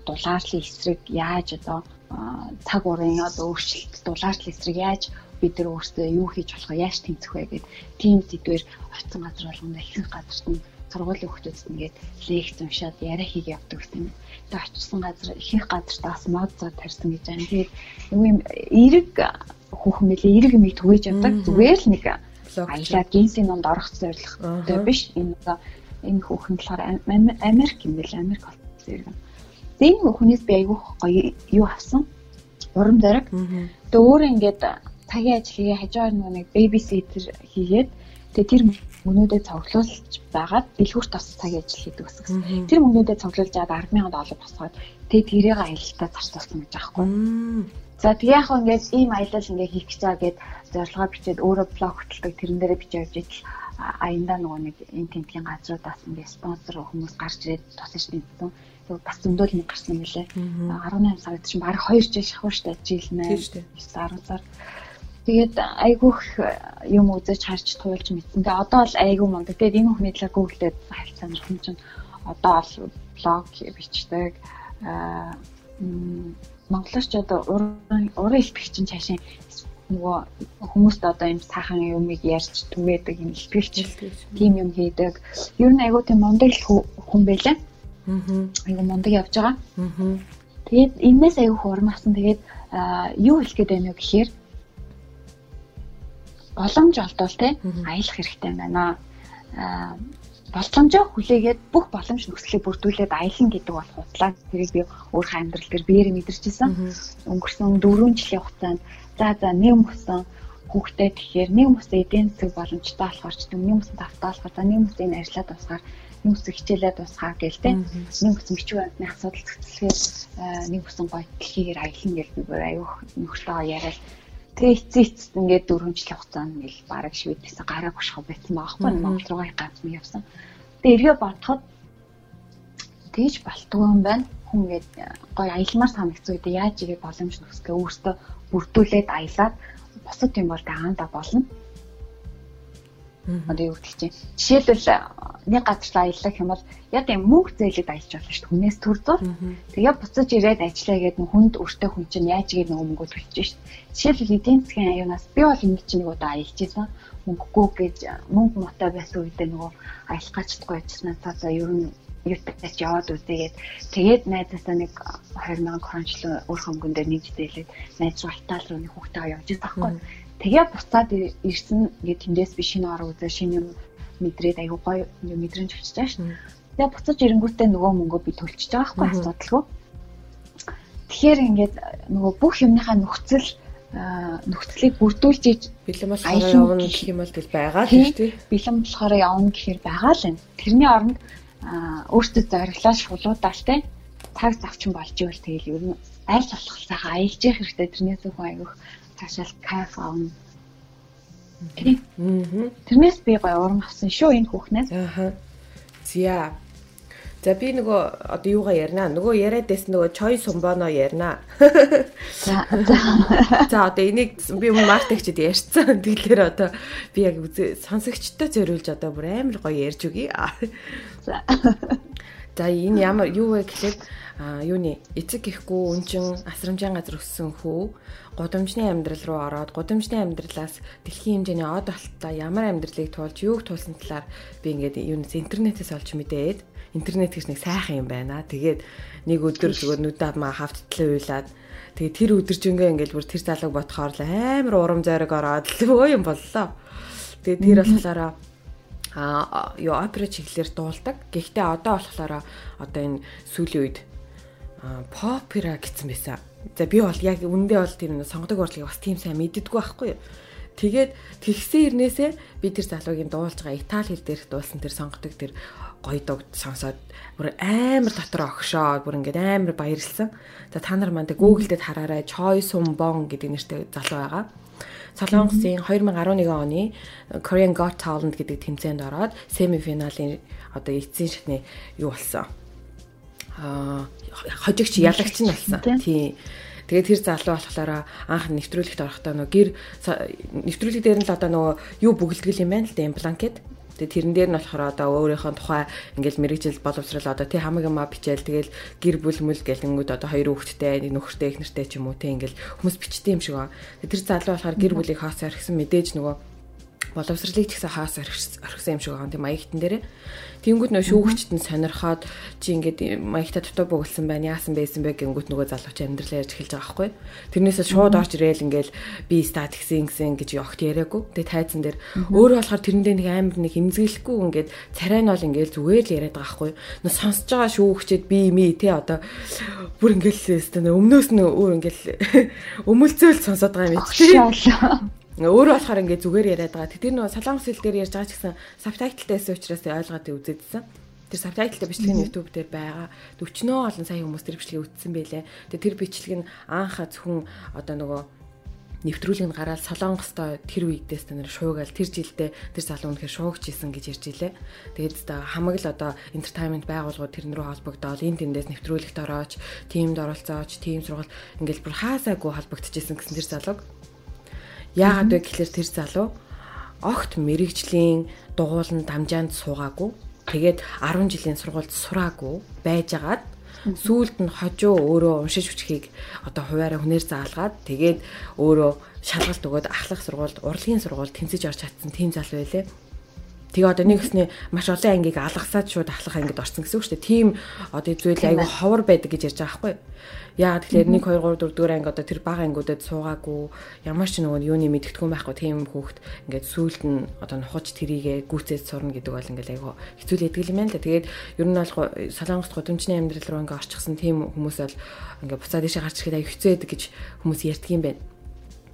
Speaker 2: дулаарлын эсрэг яаж одоо цаг уурын одоо өөрчлөлт дулаарлын эсрэг яаж бид нар өөрсдөө юу хийж болох вэ? Яаж тэмцэх вэ гэдэг тийм сэдвэр очсон газар болгондоо ихэнх газарт нь сургуулийн хүмүүсд ингээд лекц уншаад яриа хийх явдаг гэсэн. Тэгээ очсон газар ихэнх газарт бас мод зоо тарьсан гэж байна. Тэгээд юм эрэг хүүхэн мэлээ эрэг юм түгэж явдаг. Зүгээр л нэг аялаад генсийн номд орох зорилготой биш. Энэ одоо энэ хүүхэн болохоор Америк юм бэл Америк болсон зэрэг. Тэгээ энэ хүүхнээс би айгүйх гоё юу авсан. Урам зориг. Тэгээ өөрөө ингээд цагийн хийгээ хажуугаар нөгөө нэг babysitter хийгээд тэгээ тэр мөнүүдэд цуглуулж байгаад дэлгүүрт бас цагийн ажил хийдэг гэсэн. Тэр мөнүүдэд цуглуулж аваад 100000 доллар босгоод тэгээ тэрийг аялалтаа зарцуулсан гэж аахгүй. За тэгээ яг ингээд ийм аялал ингээд хийх гэж байгаа гэд зорилгоо бичээд өөрөө блог хөтэлдэг тэрэн дээрээ бичиж явж ижил аяндаа нөгөө нэг энэ тентгийн газруудаас ингээд спонсор хүмүүс гарч ирээд тусаж тэмцсэн. Тэг бас зөндөл нэг гарсан юм лээ. 18 сард чинь баг 2 жил шахав штэ жил мэ. 9 10 сар. Тэгээд айгүйх юм үзэж харж туулж мэдсэн. Тэгээ одоо бол айгүй мундаг. Тэгээд энэ хүний талаар гуглдээд харилцаа нэрхэн чинь одоо бол блог бичдэг. Аа монголч одоо уран уран илтгэгч чинь цаашаа нөгөө хүмүүст одоо юм сайхан юмыг ярьж түгээдэг юм илтгэгч тийм юм хийдэг. Ер нь айгүй тийм мундаг хүн байлаа. Аа. Айгүй мундаг явж байгаа. Аа. Тэгээд энэс айгүй хурмаасан. Тэгээд юу хэлэх гээд байна вэ гэхээр боломж олдвол те аялах хэрэгтэй байна. Аа боломжоо хүлээгээд бүх боломж нөхцөлийг бүрдүүлээд аялна гэдэг бол хутлаа. Тэрийг би өөрийнхөө амьдрал дээр биеэр мэдэрчээсэн. Өнгөрсөн 4 жилийн хугацаанд за за нэг мөсөн хүүхдээ тэгэхээр нэг мөсөн эдийн засаг боломжтой болохоор ч нэг мөсөн тавтаа болохоор за нэг мөсөн энэ ажиллаад тусгаар нэг мөсөн хичээлээ тусгаа гээл те. Нэг мөсөн бичиг баримтны асуудал зохицлохээр нэг мөсөн гоё дэлхийгээр аялна гэж би бүр аюух нөхөлтөө яриад Тэгээ эцсийн эцэст ингээд дөрвөн жилийн хугацаанд ингээл бараг шведээс гараа бошхоо байсан байхгүй Монгол руугаа ганц мэг явсан. Тэгээ эргээ бодоход тэгж балтгүй юм байна. Хүн ингээд гоё аялмаар санагц үед яаж игээ боломж нөхсгөө өөртөө бүрдүүлээд аялаад босод юм бол тагаанда болно. Одоо юу гэдэг чинь жишээлбэл нэг газар аялах юм бол яг юм мөнгө зээлэд аялж болно шүү дээ. Хүнээс төр зур. Тэгээ буцаж ирээд ажиллаа гэдэг нь хүнд өртөө хүн чинь яаж игээд нөгөө мөнгө төлж шүү дээ. Жишээлбэл эдийн засгийн аюунаас би бол ингэ чинь нэг удаа аялж исэн. Мөнгөгүй гэж мөнгө мотой байсан үедээ нөгөө аялах гачдаггүй ажилласнаа цаасаа ер нь ютубээс яваад үзээгээд тэгээд найзаасаа нэг 2000 крончлоо өөр хөнгөн дээр нэг зээлээд найз руу Итали руу нэг хүүхдээ явж байсан байхгүй. Тэгээ буцаад ирсэн ингээд тэндээс би шинэ ор үзээ шинэ юм мэдрээд аюу гоё юм мэдрэмж авчиж байгаа шин. Тэгээ буцаж ирэнгүүтээ нөгөө мөнгөө би төлчихөж байгаа байхгүй асуудалгүй. Тэгэхээр ингээд нөгөө бүх юмныхаа нөхцөл нөхцөлийг бүрдүүлж иж
Speaker 1: бэлэн болохоор явна гэх юм бол тэл байгаа л тийм
Speaker 2: бэлэн болохоор явна гэхээр байгаа л энэ. Тэрний оронд өөртөө зориглоо шулуудаал те цаг завчин болж ивэл тэгэл ер нь аль болох сайхан аялж явах хэрэгтэй тэрнээс хүн айгүйх цаашаал кайф авна Тэрнээс би гоё урам авсан шүү энэ хүүхнээс.
Speaker 1: Аа. Зя. За би нөгөө одоо юугаа ярина? Нөгөө яриад байсан нөгөө чой сумбоно ярина. За. <laughs> За одоо энийг би өмнө маркетчд ярьсан. <laughs> Тэгэхээр одоо би яг сонсогчтой зориулж одоо бүр амар гоё ярьж өгье. За. За энэ ямар юу вэ гэхлээр юуны эцэг гэхгүй үнчин асрамжийн газар өссөн хүү гудамжны амьдрал руу ороод гудамжны амьдралаас дэлхийн хэмжээний од болттой ямар амьдралыг туулж юуг туулсан талаар би ингээд юунес интернетээс олж мэдээд интернет гэж нэг сайхан юм байна. Тэгээд нэг өдөр зүгээр нүдээ маа хавттлаа уйлаад тэгээд тэр өдөржингөө ингээд бүр тэр залууг ботхоор л амар урам зориг ороод л өө юм боллоо. Тэгээд тэр болохоор а юу опера чиглэлээр дуулдаг. Гэхдээ одоо болохоор одоо энэ сүүлийн үед попера гэсэн байсан За би бол яг үндэ бол тийм сонгодог урлагийг бас тийм сайн мэддэггүй байхгүй юу. Тэгээд тэгсэн ирнээсээ би тэр залуугийн дуулж байгаа итали хэл дээрх дуулсан тэр сонгодог тэр гоё догд сонсоод бүр амар дотор огшоо бүр ингээд амар баярлсан. За та нар манд Google дээр хараарай Choi Sum Bong гэдэг нэртэй залуу байгаа. Солонгосын 2011 оны Korean Got Talent гэдэг тэмцээнд ороод семифиналийн одоо эцсийн шатны юу болсон аа хожигч ялагч нь болсон. Тийм. Тэгээд тэр залуу болохоор анх нэвтрүүлэгт орохдоо нөгөө гэр нэвтрүүлэг дээр нь л одоо нөгөө юу бүгэлдгэл юм байна л да бланкет. Тэгээд тэрэн дээр нь болохоор одоо өөрийнхөө тухай ингээл мэрэгжил боловсрал одоо тий хамаг юмаа бичээл тэгэл гэр бүл мүл гэл ингэүүд одоо хоёр хүүхэдтэй нөхөртэй их нэртэй ч юм уу тий ингээл хүмүүс бичдэг юм шиг ба. Тэр залуу болохоор гэр бүлийг хаосаар гэсэн мэдээж нөгөө боловсролыг ч гэсэн хаас орхисон юм шиг байгаа тийм маягтан дээр. Тэнгүүд нөө шүүгчд нь сонирхоод чи ингээд маягта дутуу бөглсөн байна яасан байсан бэ гингүүт нөгөө залууч амьдралаа ярьж эхэлж байгаа байхгүй. Тэрнээсээ шууд орж ирээл ингээд би стат гисэн гисэн гэж огт яриаггүй. Тэгээ тайзан дээр өөрөө болохоор тэрэндээ нэг амар нэг имзэглэхгүй ингээд царай нь бол ингээд зүгээр л яриад байгаа байхгүй. Нөө сонсож байгаа шүүгчд би ми те одоо бүр ингээд л өмнөөс нь өөр ингээд <laughs> өмөлцөөл сонсоод байгаа юм чи. Өөрөө болохоор ингээд зүгээр яриад байгаа. Тэр нөгөө солонгос хэл дээр ярьж байгаа ч гэсэн сабтайтлтай байсан учраас ойлгоод үзээдсэн. Тэр сабтайтлтай бичлэг нь YouTube дээр байгаа. 40нөө олон сая хүмүүс тэр бичлэгийг үзсэн байлээ. Тэгээ тэр бичлэг нь анхаа зөвхөн одоо нөгөө нэвтрүүлэг нь гараад солонгостой тэр үедээс тэр шуугаал тэр жилдээ тэр залуу үнэхээр шуугч исэн гэж ярьж илээ. Тэгээд хамаг л одоо entertainment байгууллагууд тэрэн рүү холбогдоод энэ тэндээс нэвтрүүлэгт орооч, тиймд оролцооч, тийм сургал ингээл бүр хаасаагүй холбогдчихсэн гэсэн тэр залууг Яагаад вэ гэхээр тэр залуу огт мэрэгжлийн дугуулн дамжаанд суугаагүй. Тэгээд 10 жилийн сургуульд сураагүй байжгаад сүүлд нь хожуу өөрөө уншиж хүчхийг одоо хуваараа хүнээр заалгаад тэгээд өөрөө шалгалт өгөөд ахлах сургуульд урлагийн сургуульд тэнцэж орж чадсан тийм залуу байлээ. Тэгээ одоо нэг гэсний маш олон ангийг алгасаад шууд ахлах ангид орсон гэсэн үг шүү дээ. Тийм одоо зүйл айгүй ховор байдаг гэж ярьж байгаа байхгүй юу? Яа тэгэхээр 1 2 3 4 дугаар анги одоо тэр бага ангиудад суугаагүй ямар ч нөгөө юуны мэддэхгүй байхгүй тийм хүүхэд ингээд сүулт нь одоо нухаж тэрийгэ гүцээд сурна гэдэг бол ингээд айгаа хэцүү лээдэг юм байна л да. Тэгээд ер нь бол солонгост гудамжны амьдрал руу ингээд орчихсон тийм хүмүүс бол ингээд буцаад дэше гарч ирэхэд аюу хэцүү байдаг гэж хүмүүс ярьдаг юм байна.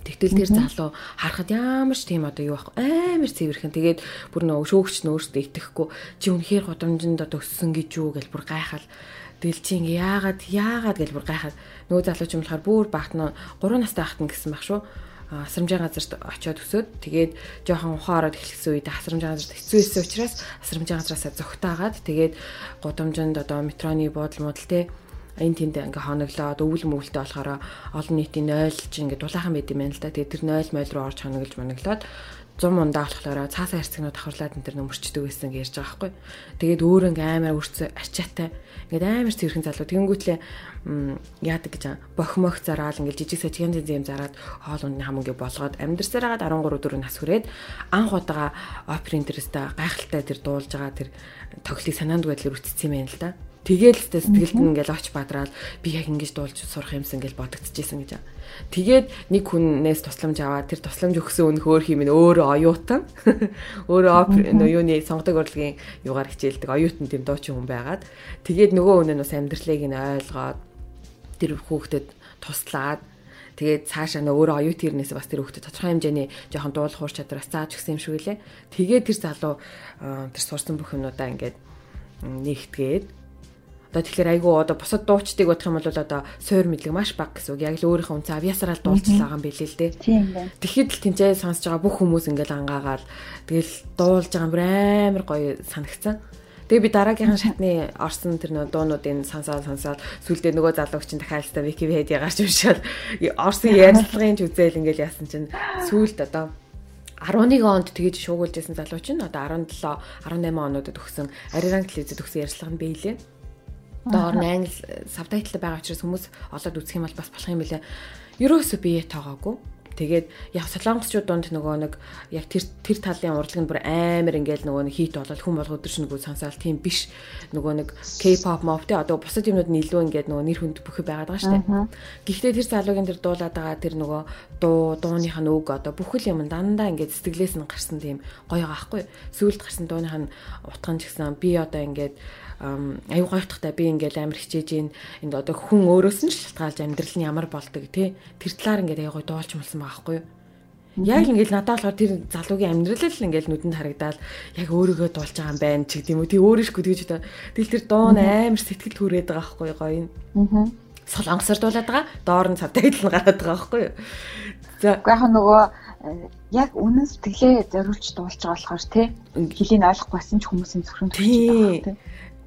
Speaker 1: Тэгтэл тэр залуу харахад ямар ч тийм одоо юу байхгүй амар цэвэрхэн. Тэгээд бүр нөө шөөгч нь өөртөө итгэхгүй чи үнэхээр гудамжинд одоо өссөн гэж юу гэж бүр гайхал Тэгэл чи ингээ яагаад яагаад гэж бүр гайхаад нөгөө залууч юм болохоор бүр багт нь 3 настай ахтан гэсэн баг шүү. Асрамжаа газарт очиод өсөөд тэгээд жоохон ухаан ороод эхэлсэн үед асрамжаа газарт хэцүү байсан учраас асрамжаа газараасаа зөгтаагаад тэгээд гудамжинд одоо метроны буудал муудал те энэ тэнд ингээ хоноглоод өвөл мөвөлтэй болохоор олон нийтийн 0 чи ингээ дулаахан байд юм байна л да. Тэгээд тэр 0 мойл руу орж хоноглож моноглоод 100 мундаа болохоор цаасаа хэрцгнүүд давхарлаад энэ төр нөмөрчдөг байсан гэж ярьж байгаа байхгүй. Тэгээд өөрөө ингээ амар өрцөө арчаатай ингээд амар цэвэрхэн залуу тэгэнгүүтлээ яадаг гэж бохмох зараал ингээд жижиг сажигэн зэм зараад хоол ундны хам ингээ болгоод амьдрсаар хагаад 13 4 нас хүрээд анх удаага оперын дээрээсээ гайхалтай тэр дуулж байгаа тэр тоглыг санаанд байдлаар үтцсэн юм байна л да. Тэгээл л сэтгэлд нь ингээл оч бадраал би яг ингэж дуулж сурах юмсан гэж бодогдчихсэн гэж. Тэгээд нэг хүнээс тусламж аваад тэр тусламж өгсөн өн хөөх юм өөрөө оюутан. <laughs> Өөрөө юуны сонгодог урлагийн югаар хичээлдэг оюутан тийм дуучин хүн байгаад тэгээд нөгөө хүн нь бас амьдралыг нь ойлгоод тэр хүүхдэд туслаад тэгээд цаашаа нөө өөрөө оюут ирнээс бас тэр хүүхдэд тодорхой хэмжээний жоохон дуулах ур чадвараас зааж өгсөн юм шиг үлээ. Тэгээд тэр залуу тэр сурсан бүх юмудаа ингээд нэгтгээд Одоо тэгэхээр айгүй одоо бусад дуучдыг бодох юм бол одоо суур мэдлэг маш бага гэсэн үг. Яг л өөрийнхөө үнцэн авьяасараа дуулцлаа юм билээ л дээ.
Speaker 2: Тийм байна.
Speaker 1: Тэгэхэд л тэнцээ сонсож байгаа бүх хүмүүс ингээл ангаагаал тэгэл дуулж байгаа бүр амар гоё санагцсан. Тэгээ би дараагийнхын шатны орсон тэр нөө дуунуудын сонсоод сонсоод сүлдээ нөгөө залууч чинь дахиад л Википедиа гарч уншаад орсон ярилцлагын ч үзэл ингээл яасан чинь сүлд одоо 11 онд тэгэж шуугуулж байсан залууч нь одоо 17 18 онуудад өгсөн Ариранг телевизэд өгсөн ярилцлага нь биелээ. Доор нь англи сабтайтл байгаа учраас хүмүүс олоод үзэх юм бол бас болох юм билээ. Ерөөсөө бие тоогоогүй. Тэгээд яг солонгосчууд донд нөгөө нэг яг тэр тэр талын урлаг нь бүр амар ингээл нөгөө нэг хит болол хүн болго өдөрч нөгөө сонсоол тийм биш нөгөө нэг K-pop mop те одоо бусад юмнууд нь илүү ингээд нөгөө нэр хүнд бүхий байгаад байгаа штэ. Гэхдээ тэр залуугийн тэр дуулаад байгаа тэр нөгөө дуу дууных нь үг одоо бүхэл юм дандаа ингээд сэтгэлээс нь гарсан тийм гоё байгаа байхгүй. Сүүлд гарсан дууных нь утган ч гэсэн би одоо ингээд аюу гойхтахтай би ингээл амар хичээж ийн энд одоо хүн өөрөөс нь шалтгаалж амьдрал нь ямар болдог тий тэр талаар ингээд аюу гой дуулж мэлсэн байгаа байхгүй юу Яг ингээл надад болохоор тэр залуугийн амьдрал л ингээл нүдэнд харагдаад яг өөрийгөө дуулж байгаа юм байна ч гэдэм үү. Тий өөрөө шгүй тэгж одоо тэл тэр дуун амар сэтгэл хүрээд байгаа байхгүй гоё юм. Аа. Солонгосоор дуулаад байгаа. Доор нь цавтай нь гараад байгаа байхгүй юу.
Speaker 2: За. Уу яг нөгөө яг үнэн сэтгэлээ зориулж дуулж байгаа болохоор тий хэлийн ойлгохгүй байсан ч хүмүүсийн зөвхөн
Speaker 1: төрж байгаа тий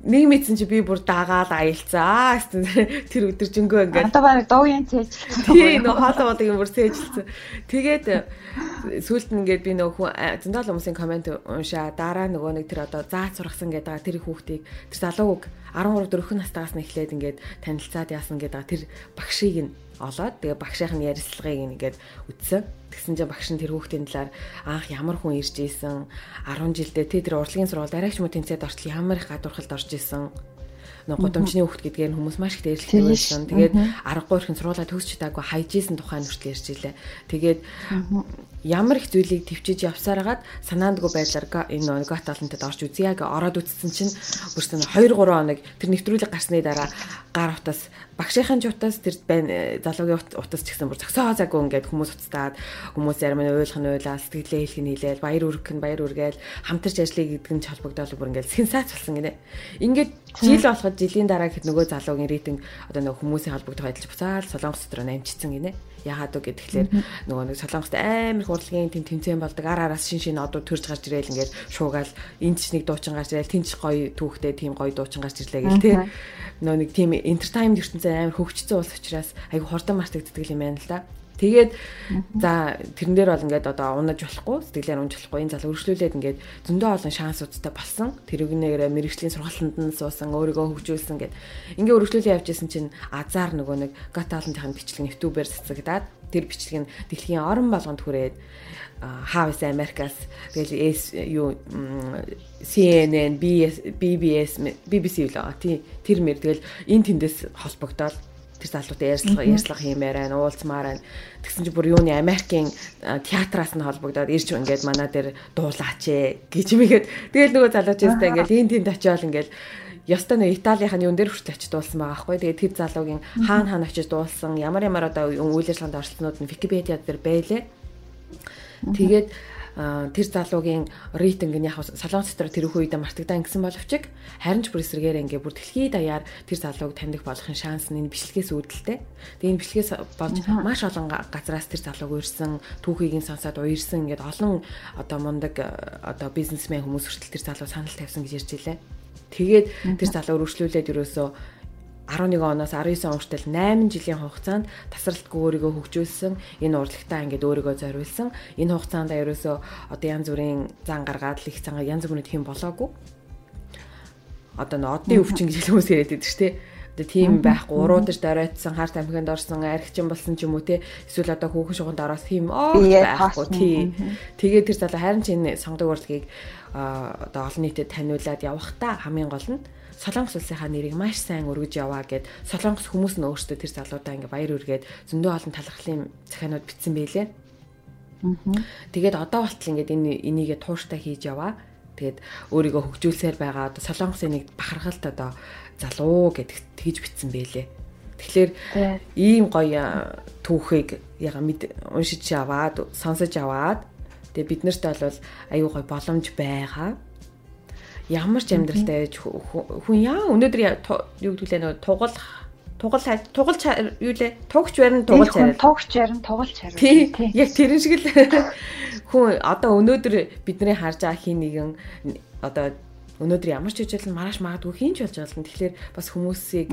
Speaker 1: нэг мэдсэн чи би бүр дагаал аялцаа. <laughs> Тэр өдөржингөө ингээд.
Speaker 2: Одоо баг дууян цээжилсэн.
Speaker 1: Тий, нөө хоолой бодог юм бүр цээжилсэн. Тэгээд сүүлд нь ингээд би нөө хүн зөндөл хүмүүсийн комент уншаа. Дараа нөгөө нэг тэр одоо заац сургасан гэдэг тэр хүүхдийг тэр залууг 13 4 настайгаас нь эхлээд ингээд танилцаад яасан гэдэг тэр багшийг нь олоод тэгээ багшийн ярилцлагыг ингээд үтсэн. Тэгсэн чинь багш нь тэр хүүхдийн талаар анх ямар хүн ирж ийсэн? 10 жилдээ тэ тэр урлагийн сургууль дараагч мө тэнцээд ортол ямар их гадуурхалд орж ийсэн? Нэг гудамжны хүүхд гэдгээр нь хүмүүс маш их дээрлэдэг байсан. Тэгээд аргагүй ихэн сургуулаа төгсч чадаагүй хайжсэн тухайн хүртэл ярьж илээ. Тэгээд ямар их зүйлийг төвчиж явсараад санаандгүй байдлаар энэ гот талантад орж үзье гэж ороод үтсэн чинь бүрсэн 2 3 хоног тэр нэвтрүүлэг гарсны дараа гар утас багшийнхын утас тэр байна залуугийн утас ч гэсэн бүр зөксөө заагүй ингээд хүмүүс уцтаад хүмүүс ярим нь ойлгох нь ойлаа сэтгэлээ хэлэх нь хэлээл баяр үргэх нь баяр үргээл хамтарч ажиллая гэдэг нь холбогдоод бүр ингээд сенсац болсон гинэ. Ингээд жил болоход жилийн дараа хэд нөгөө залуугийн рейтинг одоо нөгөө хүмүүсийн холбогдох ажиллаж буцаад солонгос дотор намжчихсан гинэ. Яагаад үг гэхээр нөгөө нэг солонгост амар урлагийн тэм тэмцээн болдог ар араас шин шин одууд төрж гарч ирээл ингээд шуугаал энд ч нэг дуучин гарч ирээл тэнч гоё түүхтэй тийм гоё дуучин гарч ирлээ гэл тээ. Нөгөө нэг тийм entertainment ертөнцийн амар хөгжсөн улс учраас айгу хурдан мартагддаг юм байна л да. Тэгээд за тэрэн дээр бол ингээд одоо унаж болохгүй сэтгэлээр унж болохгүй энэ зал өргөжлүүлээд ингээд зөндөө олон шансуудтай болсон. Тэрүүгнээр мэрэгжлийн сургалтанд нь суусан өөрийгөө хөгжүүлсэн гэд ингээд өргөжлүүлээ явжсэн чинь азар нөгөө нэг гатаалантын бичлэг нэвтүүбээр цацагдаад тэр бичлэг нь дэлхийн орон болгонд хүрээд Хавс Америкас тэгэл юу CNN, BBS, BBC л аа тий тэр мэр тэгэл энэ тэндээс холбогдоод тэр залуутай ярьслага ярьслага хиймээр байна, уулзмаар байна. Тэгсэн чи бүр юуны Америкийн театраас нь холбогдоод ирж ингээд манай дээр дуулаач ээ гэж юмгээд тэгэл нөгөө залуучтай ингээд энэ тэнд очиод ингээд ёстой нэг Италийнх нь юун дээр хүртэл очиж дуулсан байгаа байхгүй. Тэгээд тэр залуугийн хаана хаана очиж дуулсан, ямар ямар одоо үйл ажиллагаанд оролцснууд нь Википедиа дээр байлээ. Тэгээд тэр залуугийн рейтинг нь яг солонгос дотор тэр их үедээ мартагдаа ингэсэн боловч харин ч бүр эсрэгээр ингээ бүр дэлхийд даяар тэр залууг таних болохын шанс нь энэ бичлэгээс үүдэлтэй. Тэгээ энэ бичлэгээс болж маш олон газраас тэр залууг уурсан, түүхийг нь сонсоод уурсан ингээд олон одоо мундаг одоо бизнесмен хүмүүс хүртэл тэр залуу санал тавьсан гэж ярьж илээ. Тэгээд тэр залуу өргөжлүүлээд ерөөсөө 11 оноос 19 он хүртэл 8 жилийн хугацаанд тасралтгүй өөрийгөө хөгжүүлсэн энэ урлагтаа ингээд өөрийгөө зориулсан. Энэ хугацаанд ерөөсөө одоо янз бүрийн зан гаргаад л их цангаа янз бүрийн хэм болоогүй. Одоо н одны өвчин гэж хүмүүс яриад байдаг шүү дээ одоо тийм байхгүй. Уруудаж доройтсон харт амхинд орсон архичин болсон ч юм уу те эсвэл одоо хүүхэн шуганд ороос тийм оо байхгүй тий. Тэгээд тэр залуу харин ч энэ сонгодог урлагийг одоо олон нийтэд таниулаад явахдаа хамгийн гол нь Солонгос улсынхаа нэрийг маш сайн өргөж яваа гэд Солонгос хүмүүс нь өөрсдөө тэр залуудаа ингээ баяр үргээд зөндөө олон талархлын захианууд бичсэн байлээ. Тэгээд одоо болтол ингээд энэ энийгээ тууштай хийж яваа. Тэгээд өөрийгөө хөгжүүлсээр байгаа одоо Солонгосын нэг бахархалт одоо залуу гэдэг тэгж бичсэн байлээ. Тэгэхээр ийм гоё түүхийг яга мэд уншиж аваад сонсож аваад тэгээ бид нарт бол аюу гой боломж байгаа ямар ч амьдралтай байж хүн яа? Өнөөдөр юу гэдгүүлээ нөгөө тугал тугал тугалч юу лээ? Тугч барин тугалч хараа
Speaker 2: тугч барин тугалч хараа
Speaker 1: тий яг тэрэн шиг л. <laughs> Хүн одоо өнөөдөр бидний харж байгаа хин нэгэн одоо өнөөдөр ямар ч хичээл нь маргааш магадгүй хинч болж болно. Тэгэхээр бас хүмүүсийг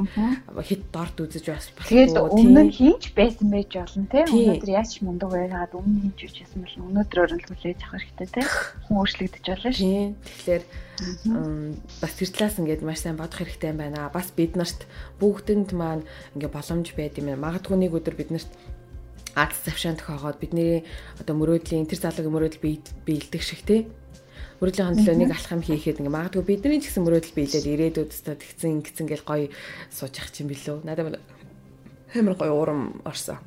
Speaker 1: хит дорд үзэж бас
Speaker 2: болохгүй. Тэгээд өмнө нь хинч байсан байж болно те. Өнөөдөр яаж ч мундаг байгаад өмнө хинч үчсэн бол өнөөдөр өрнөл хүлээж авах хэрэгтэй те. Хүн өөрчлөгдөж болно
Speaker 1: шүү. Тэгэхээр бас тэр талаас ингээд маш сайн бодох хэрэгтэй байна. Бас бид нарт бүгдэнд маань ингээд боломж байд юм байна. Магадгүй нэг өдөр бид нарт аз завшаан тохиогоод бидний одоо мөрөөдлийн тэр залуугийн мөрөөдөл биелдэг шиг те мөрөдлийн хандлаа нэг алхам хийхэд ингээ магадгүй бидний ч гэсэн мөрөөдөл биелээд ирээдүйд өстө тэгсэн ингэсэн гэл гоё сууж ах чинь билүү. Надад хэмэр гоё урам орсон.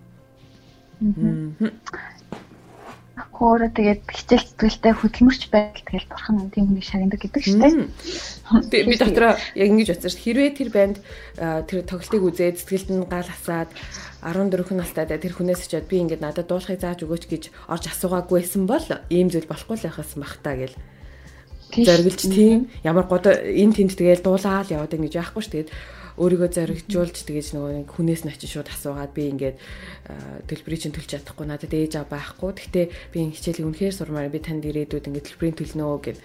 Speaker 2: Хоороо тэгээд хичээл зүтгэлтэй хөдөлмөрч байдал тэгэл бурхан тийм хүнийг шагнадаг гэдэг шүү дээ.
Speaker 1: Би дотроо яг ингэж бодсон шүү. Хэрвээ тэр банд тэр тоглолтыг үзээд сэтгэлд нь гал асаад 14 хүн настай тэр хүнээс очиод би ингээд надад дуулахыг зааж өгөөч гэж орж асуугаагүйсэн бол ийм зүйл болохгүй л байхаас бах та гэл зориглж тийм ямар гоо энэ тэнд тэгэл дуулаад яваад ингэж яахгүй ш тэгээд өөрийгөө зоригжуулж тэгэж нөгөө хүнээс нь очиж шууд асуугаад би ингээд төлбөрийг чинь төлж чадахгүй надад ээж аа байхгүй. Гэхдээ би энэ хичээлийг үнэхээр сурмаар би танд ирээдүйд ингээд төлбөрийн төлнө гэд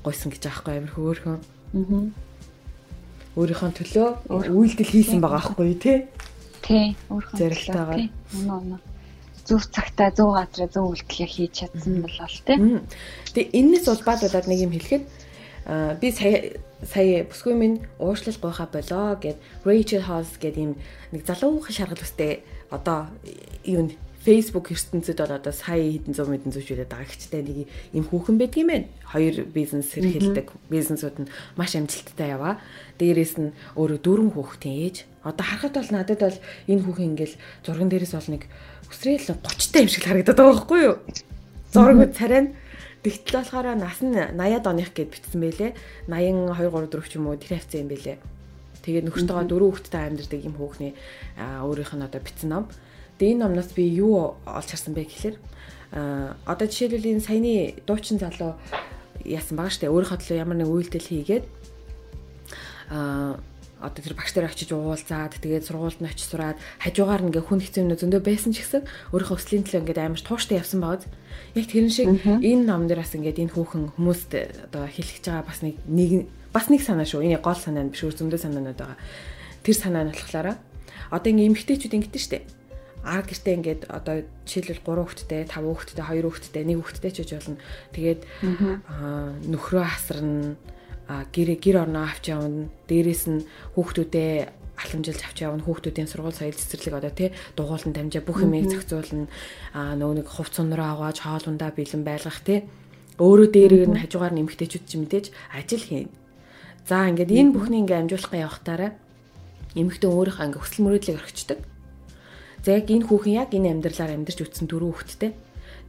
Speaker 1: гойсон гэж аахгүй амир хөөрхөн. Аа. Өөрийнхөө төлөө үйлдэл хийсэн байгаа аахгүй тий.
Speaker 2: Тий. Өөрийнхөө зорилтойгоор. Зөв цагтаа зөв газараа зөв үйлдэлээ хийж чадсан бол л тий.
Speaker 1: Тэгээ энэс улбаалуулаад нэг юм хэлэхэд би сая сая бүсгүй минь уушлал гойхаа болоо гэд Rachel Hollis гэдэг юм нэг залуухан шаргал үстэй одоо юу Facebook ертөнцид бол одоо сая хэдэн зуун мэдэн зүйлээд байгаа гэхдээ нэг юм хүүхэн байдаг юм байна. Хоёр бизнес эрхэлдэг бизнесүүд нь маш амжилттай яваа. Дээрээс нь өөрөө дөрвөн хүүхдийн ээж. Одоо харахад бол надад бол энэ хүүхэн ингээл зурган дээрээс бол нэг өсрөөл 30 та юм шиг харагдаад байгаа байхгүй юу? Зураг царай нь Тэгтэл болохоор нас нь 80-аад оных гэд бичсэн байлээ. 82 3 4 ч юм уу тэр хавцсан юм байлээ. Тэгээд нөхөртөөгөө дөрөв хүүхэдтэй амьдардаг юм хөөхний өөрийнх нь одоо бичсэн ном. Тэгээ энэ номноос би юу олж харсан бэ гэхээр одоо жишээлбэл энэ саяны дуучин залуу яасан байгаа штэ өөрийнхөө төлөө ямар нэг үйлдэл хийгээд а одоо тэр багш дээр очиж уулзаад тэгээд сургуульд нь очиж сураад хажуугаар ингээ хүн хэцүү юмнууд зөндөө байсан ч гэсэн өөрийнхөө өслийн төлөө ингээ амар тууштай явсан байгааз яг тэрэн шиг энэ ном дээр бас ингээ энэ хүүхэн хүмүүст одоо хэлчихэж байгаа бас нэг нэг бас нэг санаа шүү. Энэ гол санаа нь биш өөр зөндөө санаанууд байгаа. Тэр санаа нь болохоор одоо ингээ эмгтээчүүд ингэдэж штэ. Аа гэртээ ингээд одоо жишээлбэл 3 хүүхэдтэй, 5 хүүхэдтэй, 2 хүүхэдтэй, 1 хүүхэдтэй ч гэж болно. Тэгээд аа нөхрөө асарна, гэр гэр орноо авч явна. Дээрээс нь хүүхдүүдээ халамжилж авч явна. Хүүхдүүдийн сургууль соёл цэцэрлэг одоо тий дугуулан дамжаа бүх юмыг зохицуулна. Аа нөгөө нэг хувц унраа аваад хоолундаа бэлэн байлгах тий. Өөрөө дээрээ нь хажуугаар нэмэгтэйчүүд ч мэдээж ажил хийн. За ингээд энэ бүхний ингээд амжуулахын явахтаараа эмэгтэй өөрийнхөө ингээд хүсэл мөрөөдлийг орхичдаг. За яг энэ хүүхэн яг энэ амьдралаар амьдарч үтсэн дөрөв хүүхэдтэй.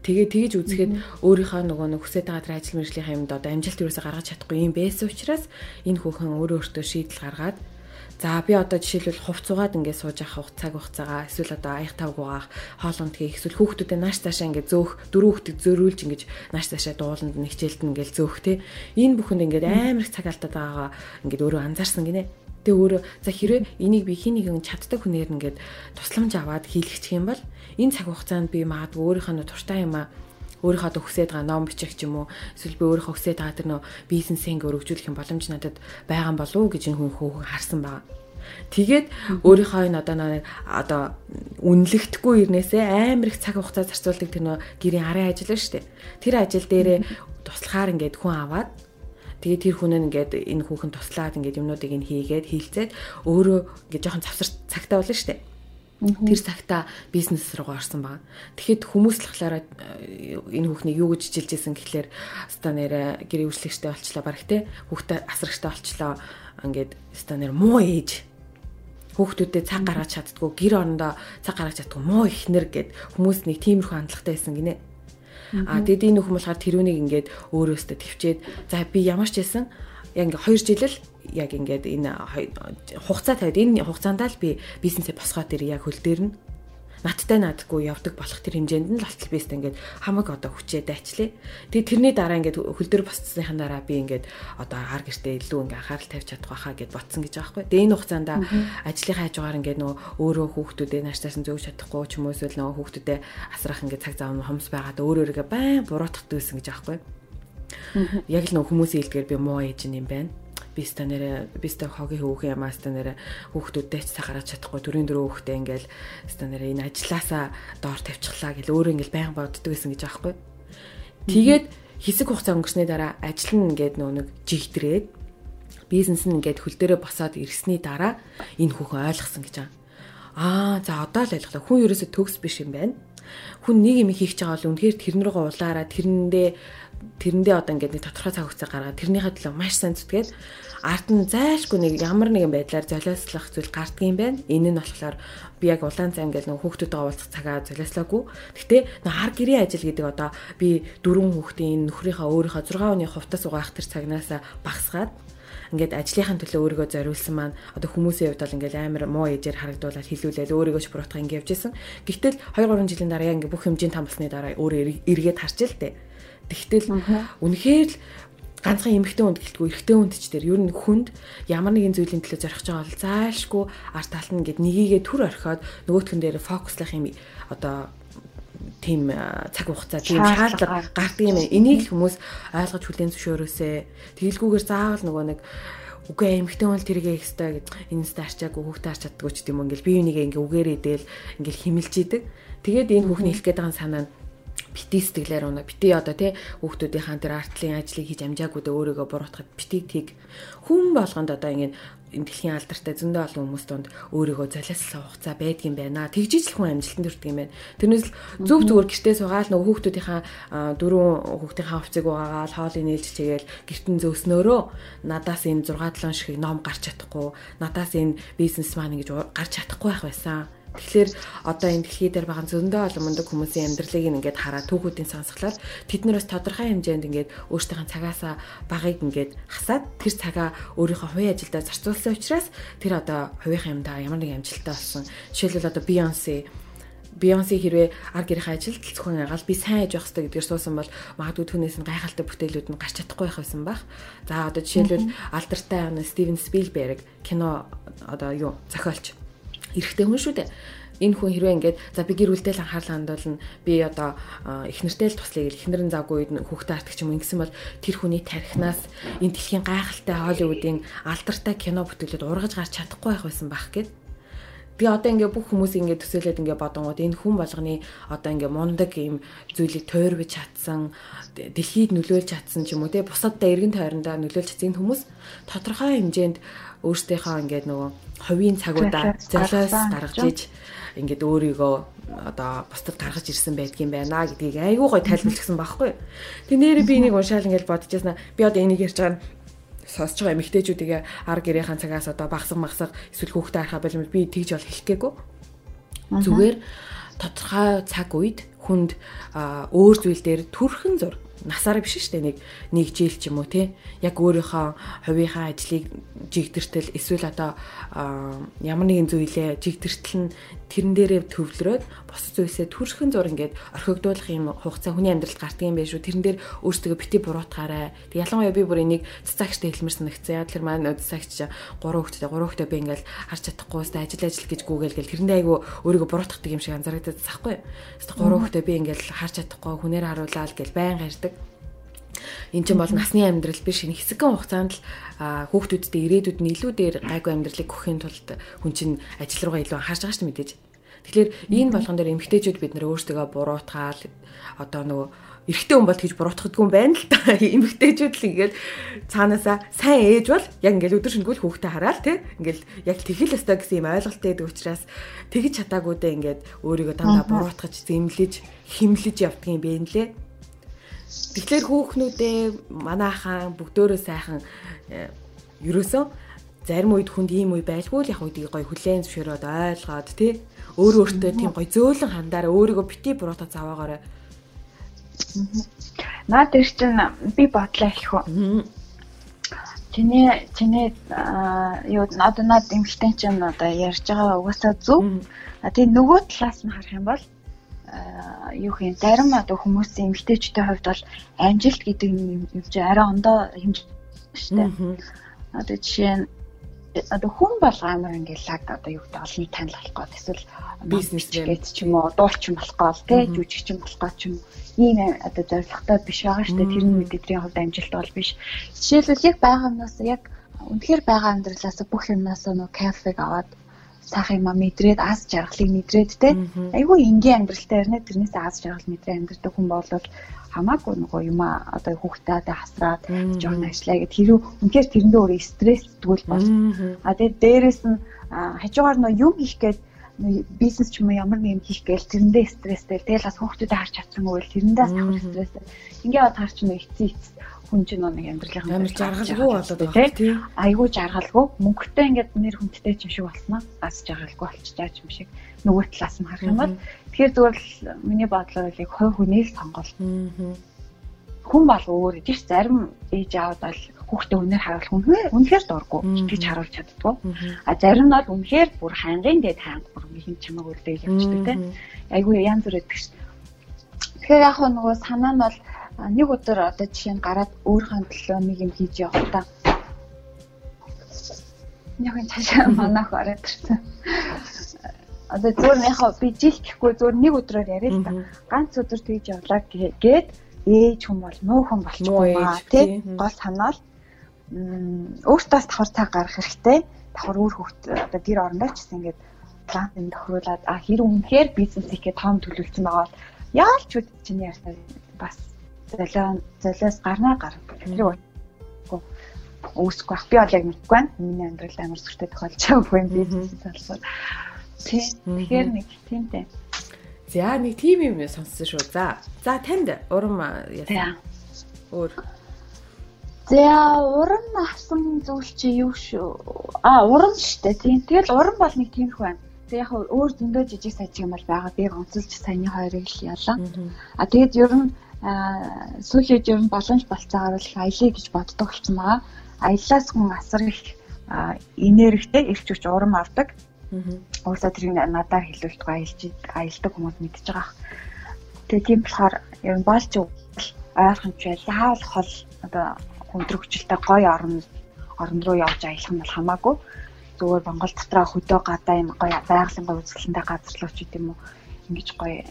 Speaker 1: Тэгээ тэгэж үзэхэд өөрийнхөө нөгөө нэг хүсэж байгаа тэр ажил мэргэжлийн юмд одоо амжилт юусаа гаргаж чадахгүй юм байсан учраас энэ хүүхэн өөрөө өөртөө шийдэл гаргаад За би одоо жишээлбэл хувцуугаад ингээд сууж авах цаг хугацаагаа эсвэл одоо аяг тавг угаах хоолонд хийх эсвэл хүүхдүүдэд нааш цаашаа ингээд зөөх дөрөв хүүхдэд зөөрүүлж ингээд нааш цаашаа дууланд нэг хичээлд ингээд зөөх те. Энэ бүхэнд ингээд амар их цаг алдаад байгаагаа ингээд өөрөө анзаарсан гинэ. Тэгээ өөрөө за хэрвээ энийг би хин нэгэн чаддаг хүнээр ингээд тусламж аваад хийлгэх юм бол энэ цаг хугацаанд би магадгүй өөрийнхөө туртай юм аа өөрийнхөө одоо хүсэж байгаа ном бичих ч юм уу? Эсвэл би өөрийнхөө хүсэж байгаа тэр нөө бизнесээ ингээ өргөжүүлэх юм боломж надад байгаа юм болов уу гэж энэ хүн хөөхөн харсан байгаа. Тэгээд өөрийнхөө энэ одоо нэг одоо үнэлэгдэхгүй ирнээсээ амар их цаг хугацаа зарцуулдаг тэр нөө гэрийн арын ажил ба штэ. Тэр ажил дээрээ туслахаар ингээд хүн аваад тэгээд тэр хүн нь ингээд энэ хүүхэн туслаад ингээд юмнуудыг нь хийгээд хилцээд өөрөө ингээд жоохон завсар цагтаа болно штэ Тэр цагта бизнес руу орсон баг. Тэгэхэд хүмүүс л болохоор э, энэ хүүхнийг юу гэж жилжсэн гэхлээр ста нэрэ гэр үйлчлэгчтэй болчлоо баг те. Хүүхдээ асрагчтай болчлоо. Ингээд ста нэр муу ээж хүүхдүүдэд цаг гаргаж чаддгүй гэр орондоо цаг гаргаж чаддгүй муу ихнэр гэд хүмүүс нэг тиймэрхүү хандлагатай байсан гинэ. А тэгэд энэ хүн болохоор тэрүүнийг ингээд өөрөөсөө төвчээд за би ямар ч байсан яг ингээ 2 жил л яг ингээд энэ хугацаа тавиад энэ хугацаанд л би бизнесээ босгоо дээр яг хөл дээр нь надтай наадгүй явдаг болох тэр хэмжээнд нь л болтол бист ингээд хамаг одоо хүчээ дайчлаа. Тэгээ тэрний дараа ингээд хөл дээр босцсныхан дараа би ингээд одоо ар гэртээ илүү ингээд анхаарал тавьж чадах байхаа гэд ботсон гэж байгаа байхгүй. Тэгээ энэ хугацаанд ажлын хажуугаар ингээд нөгөө өөрөө хүүхдүүдээ нааштайсан зөвж чадахгүй ч юм уу эсвэл нөгөө хүүхдүүдээ асрах ингээд цаг зав хомс байгаад өөрөө өөрийгөө байн буруутгах дээсэн гэж байгаа байхгүй. Яг л нөх хүмүүсийн хэлдгээр би муу ээж юм байна. Би ста нэрэ би ста хогийн хөөхөн ямаа ста нэрэ хүүхдүүдтэй ч сахараад чадахгүй төрийн дөрөв хүүхдээ ингээл ста нэрэ энэ ажилласаа доор тавьчихлаа гэл өөрөө ингээл байнга боддөг гэсэн гэж аахгүй. Тэгээд хэсэг хугацаа өнгөрсний дараа ажил нь ингээд нөө нэг жигдрээд бизнес нь ингээд хөл дээрээ босоод ирсний дараа энэ хүүхэн ойлгосон гэж байгаа. Аа за одоо л ойлголоо. Хүн ерөөсө төгс биш юм байна. Хүн нэг юм хийх гэж байгаа бол үнэхээр тэрнэрээ улаараа тэрэндээ тэрэндээ одоо ингээд нэг тодорхой цаг хугацаа гаргаад тэрнийхээ төлөө маш сайн зүтгээд арт нь зайлшгүй нэг ямар нэгэн байдлаар золиослох зүйл юм байна. Энэ нь болохоор би яг улаан цай ингээд нэг хүүхдүүдтэй уулзах цагаа золиослоогүй. Гэхдээ нэг хар гэрийн ажил гэдэг одоо би дөрвөн хүүхдийн нөхрийнхөө өөрийнхөө 6 оны хувтас угаах тэр цагнаас багсгаад ингээд ажлынхаа төлөө өөрийгөө зориулсан маань одоо хүмүүсийн хувьд бол ингээд амар муу ээжээр харагдуулаад хилүүлээд өөрийгөө ч буруутгах ингээд явж исэн. Гэвтэл 2 3 жилийн дараа ингээд бүх хэмжээнд хамлсны дараа өөрөө эргээд харж л дээ Тэгтэл үнэхээр л ганцхан эмэгтэй хүнд гэлтгүй эрэгтэй хүнд ч тэр ер нь хүнд ямар нэгэн зүйлийн төлөө зорих байгаа бол зайлшгүй арт талт нь гээд нёгийгээ төр орхиод нөгөөтгөн дээр фокуслах юм одоо тийм цаг хугацаа тийм шаардлага гардаг юм. Энийг л хүмүүс ойлгож хүлээн зөвшөөрөөсэй. Тэгэлгүйгээр заавал нөгөө нэг үгүй эмхтэн бол тэргээ их хэвээр гэд энэс дарчаагүй хүүхдээ харч чаддгүй ч гэдэм юм ингээл бие бинийгээ ингээ үгээрээ дээл ингээл химэлж идэг. Тэгээд энэ хүүхний хэлэх гээд байгаа санаа нь бити сэтгэлээр унаа бити одоо тий хүүхдүүдийн тэр артлын ажлыг хийж амжаагүй дэ өөрийгөө буруутгах бити тийг хүн болгонд одоо ингэ энэ дэлхийн алдартай зөндөө олон хүмүүс донд өөрийгөө золиослсон хугацаа байдгийн байна. Тэгжиж л хүн амжилтанд хүрдэг юм байна. Тэрнээс л зөв зүгээр гэртээ суугаал нөгөө хүүхдүүдийнхаа дөрөв хүүхдийнхаа хувцыг угаагаал хоолыг нээлж чигээл гэртэн зөөснөөрөө надаас энэ 6 7 ширхэг ном гарч чадахгүй, надаас энэ бизнесмен гэж гарч чадахгүй байх байсан. Тэгэхээр одоо энэ дэлхий дээр байгаа зөндөө олон мундаг хүмүүсийн амьдралыг ингээд хараад түүхүүдийн сонсглоор тэд нараас тодорхой хэмжээнд ингээд өөрсдийнхээ цагаасаа багыг ингээд хасаад тэр цагаа өөрийнхөө хувийн ажилдаа зарцуулсан учраас тэр одоо хувийнхаа юмдаа ямар нэг амжилттай болсон. Жишээлбэл одоо Beyoncé Бейонсе хэрвээ ар гэрийн ажилд зөвхөн агаал би сайн ээж байх хэрэгтэй гэдгээр суусан бол магадгүй түүнээс нь гайхалтай бүтээлүүд нь гарч чадахгүй байх байсан байх. За одоо жишээлбэл алдартай Стивен Спилберг кино одоо юу зохиолч эрэгтэй хүн шүү дээ. Энэ хүн хэрвээ ингээд за би гэр бүлтэй л анхаарлаа хандуулна. Би одоо их нэртэй л туслая гэл ихнэрэн завгүй үед хүүхдээ артчих юм ингэсэн бол тэр хүний тархинаас энэ дэлхийн гайхалтай Холливуудын алдартай кино бүтээлүүд ургаж гарч чадахгүй байх байсан байх гэд. Би одоо ингээ бүх хүмүүс ингээ төсөөлөд ингээ бодонгууд энэ хүн болгоны одоо ингээ мундаг юм зүйлийг тойрвж чадсан, дэлхийд нөлөөлж чадсан ч юм уу те бусаддаа эргэн тойрондоо нөлөөлж чадсан хүмүүс тодорхой хэмжээнд өөртөөхөө ингээд нөгөө хувийн цагуудаа золиос гаргаж иж ингээд өөрийгөө одоо бусдад гаргаж ирсэн байдгийн байна гэдгийг айгүй гой тайлбарлчихсан байхгүй. Тэг нэрээ би энийг уншаал ингээд бодож яснаа би одоо энийг ярьж байгаа сонсож байгаа эмэгтэйчүүдийн ар гэрийнхэн цагаас одоо багсаг магсаг эсвэл хүүхдээ харахаа болов би тэгж бол хэлэх гээгүй. Зүгээр тодорхой цаг үед хүнд өөр зүйл дээр төрхөн зур насаараа биш шүү дээ. Нэг нэг жил ч юм уу те яг өөрийнхөө хувийнхаа ажлыг жигдэртэл эсвэл одоо ямар нэгэн зүйлээ жигдэртэл нь тэрэн дээрээ төвлөрөөд бос зүйлсээ төрхөн зур ингээд орхигдуулах юм хугацаа хүний амьдралд гардаг юм байна шүү. Тэрэн дээр өөрсдөө бити буруутгаарай. Тэг ялангуяа би бүр энийг цэцаагчтай хэлмэр санагцсан. Яа тэр маань цэцаагч 3 хүүхэдтэй 3 хүүхэдтэй би ингээд харж чадахгүй өстэй ажил ажил гэж гүгээл гэл тэрэндээ айгу өөрийгөө буруутгадаг юм шиг анзаардаг байхгүй 3 хүүхэдтэй би ингээд харж чадахгүй хүнээр харуулаад гэл байн гардаг Энд чинь бол насны амьдрал биш энэ хэсэгэн хугацаанд л хүүхдүүдтэй ирээдүйд нь илүү дээр гайгүй амьдралыг өгөхийн тулд хүн чинь ажил руугаа илүү анхаарч байгаа шүү дээ мэдээж. Тэгэхээр энэ болгон дээр эмгтээчүүд бид нэр өөрсдөө буруутгаал одоо нөгөө эрэгтэй хүн бол тэгж буруутгадаг юм байна л та. <laughs> Эмгтээчүүд л ингээд цаанаасаа сайн ээж бол яг ингээд өдөр шингүүл хүүхдээ хараад тий ингээд яг тэгэл өстой гэсэн юм ойлголттой байдаг учраас тэгж чатаагүйдээ ингээд өөрийгөө дандаа буруутгаж зэмлэж химлэж явдаг юм бэ нэлээ. Тэгэхээр хүүхнүүдээ манайхан бүгдөө сайхан ерөөсөө зарим үед хүнд ийм үе байлгүй л яг үдийг гоё хүлээн зөвшөөрөөд ойлгоод тий өөрөө өөртөө тийм гоё зөөлөн хандаараа өөрийгөө бити буруутаа заваагаарай.
Speaker 2: Наад дээр чинь би бодлоо хэлэхүү. Чиний чиний юу одоо над эмхтэн чинь одоо ярьж байгаа угаасаа зөв. А тийм нөгөө талаас нь харах юм бол юу хин зарим одоо хүмүүсийн эмгтээчдийн хувьд бол амжилт гэдэг юм чи арай ондоо хэмжээ дээ. Одоо жишээ нь одоо хүн болго амар ингээл лаг одоо юу гэдэг олонний танил болох гол. Эсвэл бизнес гэж ч юм уу дуулчин болох гол тий жүжигчин болох гол ч юм ийм одоо зорилготой биш байгаа шүү дээ тэрний мэдээдрийн хувьд амжилт бол биш. Жишээлбэл яг байгаа юмнаас яг үнэхээр байгаа амьдралаас бүх юмнаас нөө кафег аваад сайхан юм мэдрээд аз жаргалыг мэдрээд те. Айгүй энгийн амьдралтай ярина. Тэрнээс аз жаргал мэдрээ амьдрдаг хүн бол хамаагүй нөгөө юм одоо хүүхдтэй хасраад жоохон ажиллаа гэд хэрүү үнэхээр тэрэндээ өөрөө стресс тэгвэл бол а тэгээд дээрэс нь хажуугаар нөгөө юм хийх гээд бизнес ч юм уу ямар нэг юм хийх гээл тэрэндээ стресстэй тэгэл бас хүүхдүүдэд харж чадсангүй л тэрэндээ авах стресстэй ингээд бод харч нэг эцсийн эцс хүн чинь нэг амьдралын
Speaker 1: амар жаргалгүй болоод байгаа
Speaker 2: тийм айгүй жаргалгүй. Мөнгөтэй ингээд нэр хүндтэй ч юм шиг болсноо бас жаргалгүй болчихжаа ч юм шиг. Нөгөө талаас нь харах юм бол. Тэгэхээр зүгээр л миний бодлоор яг хой хүний л сонголт хүн бол өөр тийш зарим ээж аавд бол хүүхдээ үнээр харуулах хүн үнэхээр дурггүй гэж харуулж чаддгүй. А зарим нь бол үнэхээр бүр хангын дээд хаанг бүр хин чамаг үлдээл явчихдаг тийм айгүй янз бүр өгдөг ш. Тэгэхээр яг нөгөө санаа нь бол нэг өдөр одоо жишээ нь гараад өөрийнхөө төлөө нэг юм хийж явахдаа яг энэ цаашаа манайх ороод ирсэн. Одоо зүгээр яг би жил гэхгүй зүгээр нэг өдрөөр яриа л та. Ганц өдөр тэгж явлаа гээд ээж хүн бол нуу хүн болчихгүй маа тий гол санаал өөртөө давхар цаг гаргах хэрэгтэй. Давхар өөр хөвгт одоо гэр орондоо ч гэсэн ингээд план энэ тохируулаад а хэрэг үнэхээр бизнес хийхээ том төлөвлөсөн байгаа бол яалч үд чиний ярьсан бас золион золиос гарнаа гар. Тэр үүсэхгүй бах. Би бол яг мэдгүй байна. Миний амьдрал амар сүртэй тохиолж байгаагүй юм бизнес салбар. Тэгэхээр нэг тиймтэй.
Speaker 1: За нэг тийм юм сонссон шүү. За. За танд урам яасан. Өөр.
Speaker 2: За урам авсан зүйл чи юу шүү? А урам штэ тийм. Тэгэл урам бол нэг тиймэрхүү байна. Тэг яг өөр зөндөө жижиг сажиг юм бол байгаа. Би онцолж саяны хоёрыг л ялаа. А тэгээд ер нь сүүхийд ер нь боломж болцоогаар л аялаа гэж боддог болсон байгаа аяллаас хүн асар их энергитэй ирч хүч урам авдаг. Уусаа тэрийг надаар хэлүүлдэг аялж аялдаг хүмүүс мэдж байгаа. Тэгээ тийм болохоор ер нь болж ойлгомж заавал хол одоо хүндрэг хүчтэй гоё орон орон руу явж аялах нь бол хамаагүй. Зүгээр Монгол дотроо хөдөө гадаа юм гоё байгалийн гоё үзэсгэлэнтэй газар руу ч гэдэм үү ингэж гоё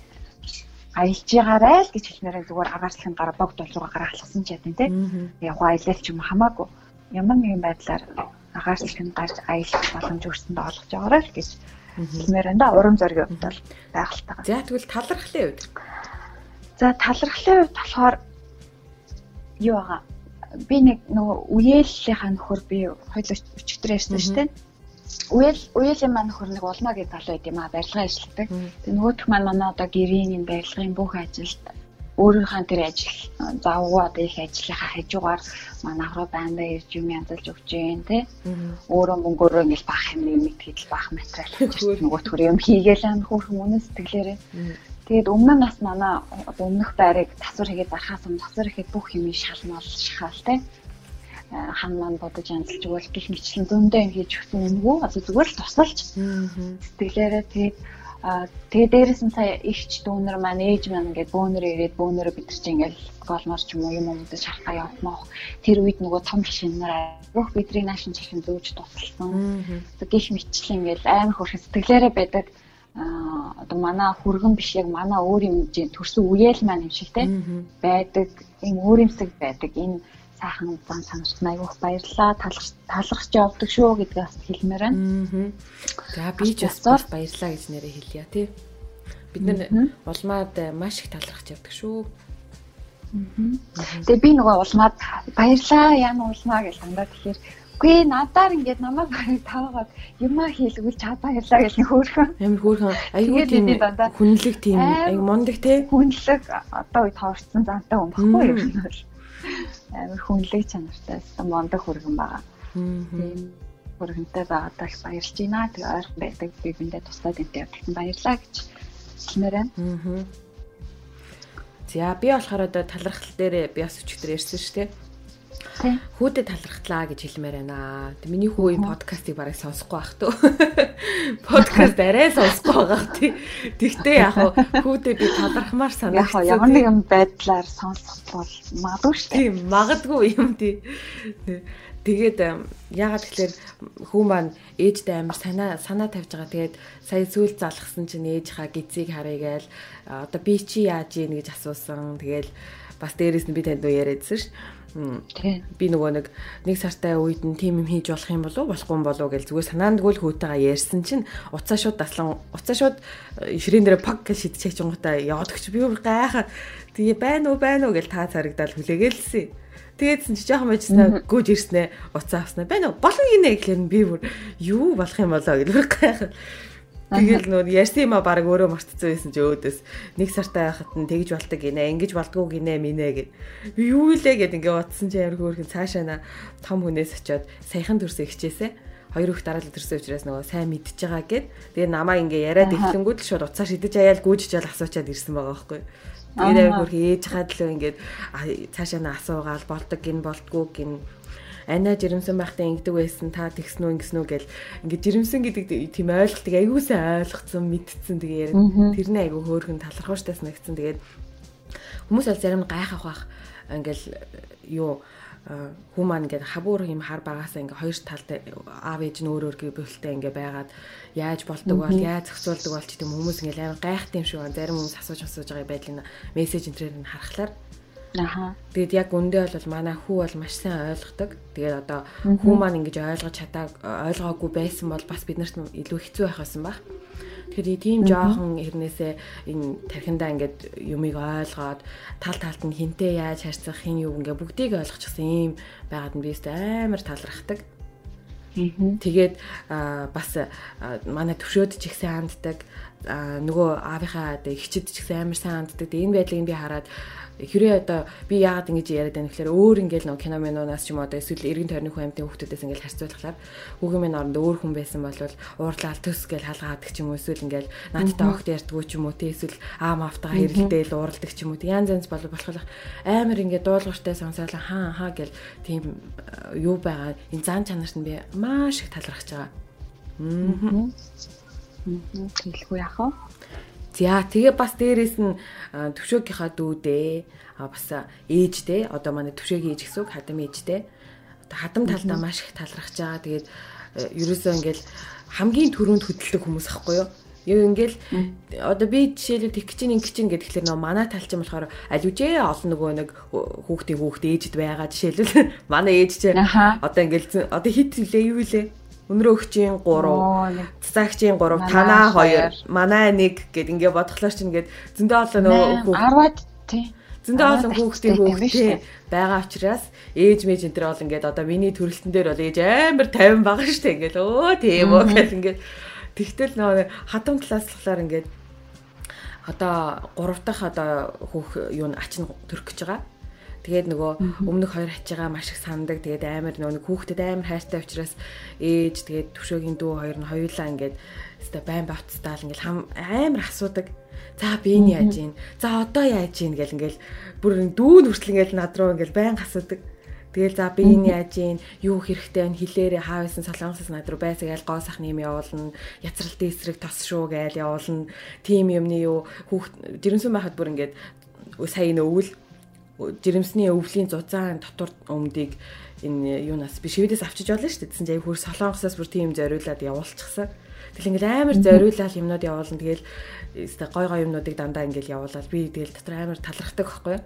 Speaker 2: аялж байгаарай л гэж хэлмээрээ зүгээр агаарчлахын гараа богд болроо гараа халахсан ч ядэн тий. Яг аялал ч юм хамаагүй. Ямар нэгэн байдлаар агаарч нь гарч аялах боломж өрсөнд олгож байгаарай л гэж хэлмээр энэ урам зоригийн хувьд бол байгальтайгаа.
Speaker 1: За тэгвэл талархлын хувьд.
Speaker 2: За талархлын хувьд болохоор юу байгаа би нэг нөгөө үеэллийнхаа нөхөр би хоёул өчигдөр ярьсан шүү дээ. Үеэл үеэлийн маань нөхөр нэг улмаа гэдэг тал байд юм а барилга ажилладаг. Тэгээ нөгөөх маань манай одоо гэрийн энэ барилгын бүх ажилд өөрийнхөө тэр ажил завгүй одоо их ажлынхаа хажуугаар манайх руу байндаа ирж юм янзалж өгч जैन те. Өөрөө мөнгөөрөө ингээл бах юм мэд хийдэл бах материал хийж нөгөө төр юм хийгээл ам хөөрхөн үнэ сэтгэлээрээ тэгээд өмнө нас манай одоо өмнөх байрыг тасвар хийгээд дарахаас өмнө тасвар хийхэд бүх юм шалмал шахаал те. Хан маань бодож янзалж өгвөл гих мэтлэн зөндөө юм хийж өгсөн үнэгүй одоо зүгээр л тусалж. Сэтгэлээрээ тэгээд Аа тэгээ дээрэс нь сая ихч дүүнер маань ээж маань ингээд бөөнөр ирээд бөөнөрөө бид нар чинь ингээд голмор ч юм уу юм уу шархаа явмаах тэр үед нөгөө том шинээр бүх бидний наашин чихэн зөөж тусалсан. Гэх мэтчлэн ингээд амар хөрх сэтгэлээрээ байдаг одоо манай хүргэн биш яг манай өөр юм төрсөн үеэл маань юм шиг те. Байдаг энэ өөр юмсэг байдаг. Энэ сайхан зан санагт айгуух баярлаа талархж явдаг шүү гэдгийг бас хэлмээр байна.
Speaker 1: За би ч бас баярлаа гэж нэрээ хэлье тий. Бид нар улмаад маш их талархж явдаг шүү.
Speaker 2: Тэгээ би нөгөө улмаад баярлаа яна улмаа гэж дандаа тэгэхээр Үгүй надаар ингээд намайг барыг таваагаад юмаа хийлгүүл чад баярлаа гэж хөөрхөн.
Speaker 1: Амар хөөрхөн. Айгүй тийм хүнлэг тийм аяг мундаг те.
Speaker 2: Хүнлэг одоо үе тоорсон зантай хүн баггүй юм амар хүнлэг чанартай өстө мондог хүргэн байгаа. Тийм хүргэнтэй байгаадаа их баярлж байна. Тэгээ ойрхон байдаг би биндээ туслаад энэ явуулсан баярлаа гэж хэлмээр байна.
Speaker 1: За би болохоор одоо талархал дээр би бас өчигдөр ярьсан шүү дээ. Хүүдэд талархлаа гэж хэлмээр байна. Тэг миний хүү энэ подкастыг бараг сонсохгүй байх туу. <laughs> Подкаст арай сонсохгүй байгаа тий. Тэгтээ яг хүүдээ би талархмаар санагдсан.
Speaker 2: Яг ямар нэгэн байдлаар сонсох бол магадгүй шүү
Speaker 1: дээ. Тийм, магадгүй юм тий. Тэгээд яагаад тэгэхээр хүн маань ээжтэй амар санаа санаа тавьж байгаа. Тэгээд сая сүүл залгсан чинь ээжийнхаа гизийг харъя гээл одоо би чи яаж ийн гэж асуусан. Тэгээд бас дээрэс нь би танд яриадсэн шүү Би нөгөө нэг нэг сартай үед нь тим юм хийж болох юм болов болохгүй юм болов гэж зүгээр санаандгүй л хөөтэйгээ ярьсан чинь уцаа шууд таслан уцаа шууд э, ширээн дээр пак гэж шидчихэж чонготой яваад өгч би бүр гайхаад тэгээ байна уу байна уу? гэж та царагдаал хүлээгэлсэн. Тэгээдсэн чи жоохон байжснаа гүйж ирснэ уцаа авснаа байна уу? Болно гинэ гэхлээр би бүр юу болох юм болоо гэж бүр гайхаад Тэгэл нөө ярьсан юм а баг өөрөө мартцсан байсан чи өөдөөс нэг сартай байхад нь тэгж болдог гинэ, ингэж болдгоо гинэ минэ гэд. Би юу илээ гэд ингээ утсан чи ямар хөөрхөн цаашаа том хүнээс очиод саяхан төрсөн ихчээсэ хоёр их дараалал төрсөн учраас нөгөө сайн мэдчихэж байгаа гэд. Тэгээ намаа ингээ яриад эхлэнгүүд л шууд уцаа шидэж аяал гүйжиж ял асуучаад ирсэн байгаа байхгүй. Тэгээд амар хөрх ээж хадлаа ингээд цаашаа нь асуугаал болдог гин болдгоо гин анаа жирэмсэн байхдаа ингэдэг байсан та тэгсэн үү ингэсэн үү гэл ингээд жирэмсэн гэдэг тийм ойлголтыг аягуулсан ойлгоцсон мэдсэн. Тэгээ ярив тэрний айгу хөөргөн талархуу штэ санагдсан. Тэгээд хүмүүс аль зарим нь гайхах бах ингээл юу хүмүүс маань ингээд хабуур юм хар багасаа ингээ хоёр талд аав ээж нь өөр өөр бүлтэй ингээ байгаад яаж болдог бол яаж зохицуулдаг бол ч гэдэм хүмүүс ингээ амар гайхт юм шиг байна. Зарим хүмүүс асууж асууж байгаа байдлыг мессеж энтрээр нь харахаар
Speaker 2: Аха.
Speaker 1: Тэгэд яг үндэ бол манай хүү бол маш сайн ойлгодог. Тэгээд одоо хүү маань ингэж ойлгож чадаа ойлгоогүй байсан бол бас бид нарт илүү хэцүү байх байсан баг. Тэгэхээр тийм жоохон хэрнээсээ энэ тархиндаа ингээд юмыг ойлгоод тал талд нь хинтээ яаж харьцах хин юу ингээ бүгдийг ойлгочихсан юм байгаад нь би өстэй амар талархдаг. Тэгээд бас манай төвшөөд ч их сайн ханддаг нөгөө аавынхаа ихчид ч гэсэн амар сайн ханддаг. Энэ байдлыг би хараад хэрэг одоо би яагаад ингэж яриад байна гэхээр өөр ингээл нөгөө кино минунаас ч юм одоо эсвэл эргэн тойрны хүн амтын хүмүүсээс ингээл харьцуулахаар хүүгийн минь оронд өөр хүн байсан бол уурлал төс гэж халгаадаг ч юм уу эсвэл ингээл надтай огт ярьдгүү ч юм уу те эсвэл аа маавтайгаа хэрэлдээл уурладаг ч юм уу янз янз бол болох амар ингээд дуулууртай сонсоол хаа хаа гэл тийм юу байгаа? Энэ зан чанарт нь би маш их талархаж байгаа. Аа.
Speaker 2: Тэгэлгүй яах вэ?
Speaker 1: За тэгээ бас дээрэс нь төвшөөгийнхаа дүүдээ бас ээжтэй одоо манай төвшөөгийн ээж гэсэн үг хадам ээжтэй. Хадам талдаа маш их талархаж байгаа. Тэгээд ерөөсөө ингээл хамгийн түрүүнд хөдөлдөг хүмүүс ахгүй юу? Юу ингээл одоо би жишээлбэл тэг чинь ингэ чинь гэдэг тэгэхээр нөө манай тал чинь болохоор алижээ олон нөгөө нэг хүүхдийн хүүхд ээжд байгаа жишээлбэл. <laughs> Манай ээж чинь одоо ингээл одоо хит үлээ юу үлээ Өнрөө өгчийн 3, цацаагчийн 3, танаа 2, манай 1 гэд ингээ бодглоор чинь ингээд зөндөө олон
Speaker 2: нөгөө 10-аад тий.
Speaker 1: Зөндөө олон хүүхдийн хүүхдээ байгаа учраас ээж мэж энэ төр бол ингээд одоо миний төрөлтөн дээр бол ээж амар 50 байгаа штэ ингээд өө тийм үү гэл ингээд тэгтэл нөгөө хатам талаас болохоор ингээд одоо 3 дахь одоо хүүх юу н ач нь төрөх гэж байгаа Тэгээд нөгөө өмнөх хоёр хачигаа маш их сандаг. Тэгээд амар нөгөө хүүхдэд амар хайртай учраас ээж тэгээд төвшөөгийн дүү хоёр нь хоёулаа ингээд өстой байн бавцтаал ингээд амар асуудаг. За би энэ яаж ийн? За одоо яаж ийн гэл ингээл бүр дүүн хүртэл ингээл над руу ингээл байн асуудаг. Тэгэл за би энэ яаж ийн? Юу хэрэгтэй вэ? Хилээрээ хаавсан солонгосоос над руу байсаг аль гоо сахны юм явуулна. Яцралтын эсрэг тос шүү гээл явуулна. Тим юмны юу хүүхд жирэмсэн байхад бүр ингээд сая нөвөл жирэмсний өвлийн зузаан дотор өмдийг энэ юунаас би шивэдээс авчиж болно шүү дээ. Тэсэн чинь хөр солонгосоос бүр тийм зориулаад явуулчихсан. Тэгэл ингээл амар зориулаад юмнууд явуулна. Тэгэл өстой гой гой юмнуудыг дандаа ингээл явуулаад би тэгэл дотор амар талархдаг байхгүй юу?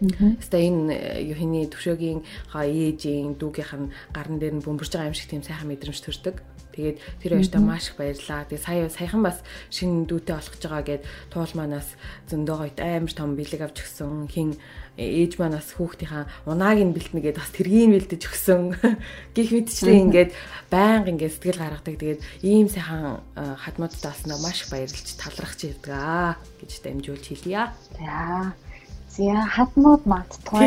Speaker 1: Өстой энэ юуны төвшөөгийн ха ээжийн дүүгийнх нь гарн дээр нь бөмбөрж байгаа юм шиг тийм сайхан мэдрэмж төрдөг. Тэгээд тэр хоёртаа маш их баярлаа. Тэгээд сая саяхан бас шинэ дүүтэй болох гэж байгаа гэд туул манаас зөндөө гоёт амар том бэлэг авч өгсөн. Хин ээж манаас хүүхдийнхаа унааг нь бэлтнэ гэд бас тэргийг бэлдэж өгсөн. <laughs> Гэх мэтчлээ ингээд байнга ингээд сэтгэл гаргадаг. Тэгээд ийм сайхан хадмуудтай болсноо маш их баярлж талархаж ирдэг аа гэж дамжуулж хэлье.
Speaker 2: За. За хадмууд мадтгүй.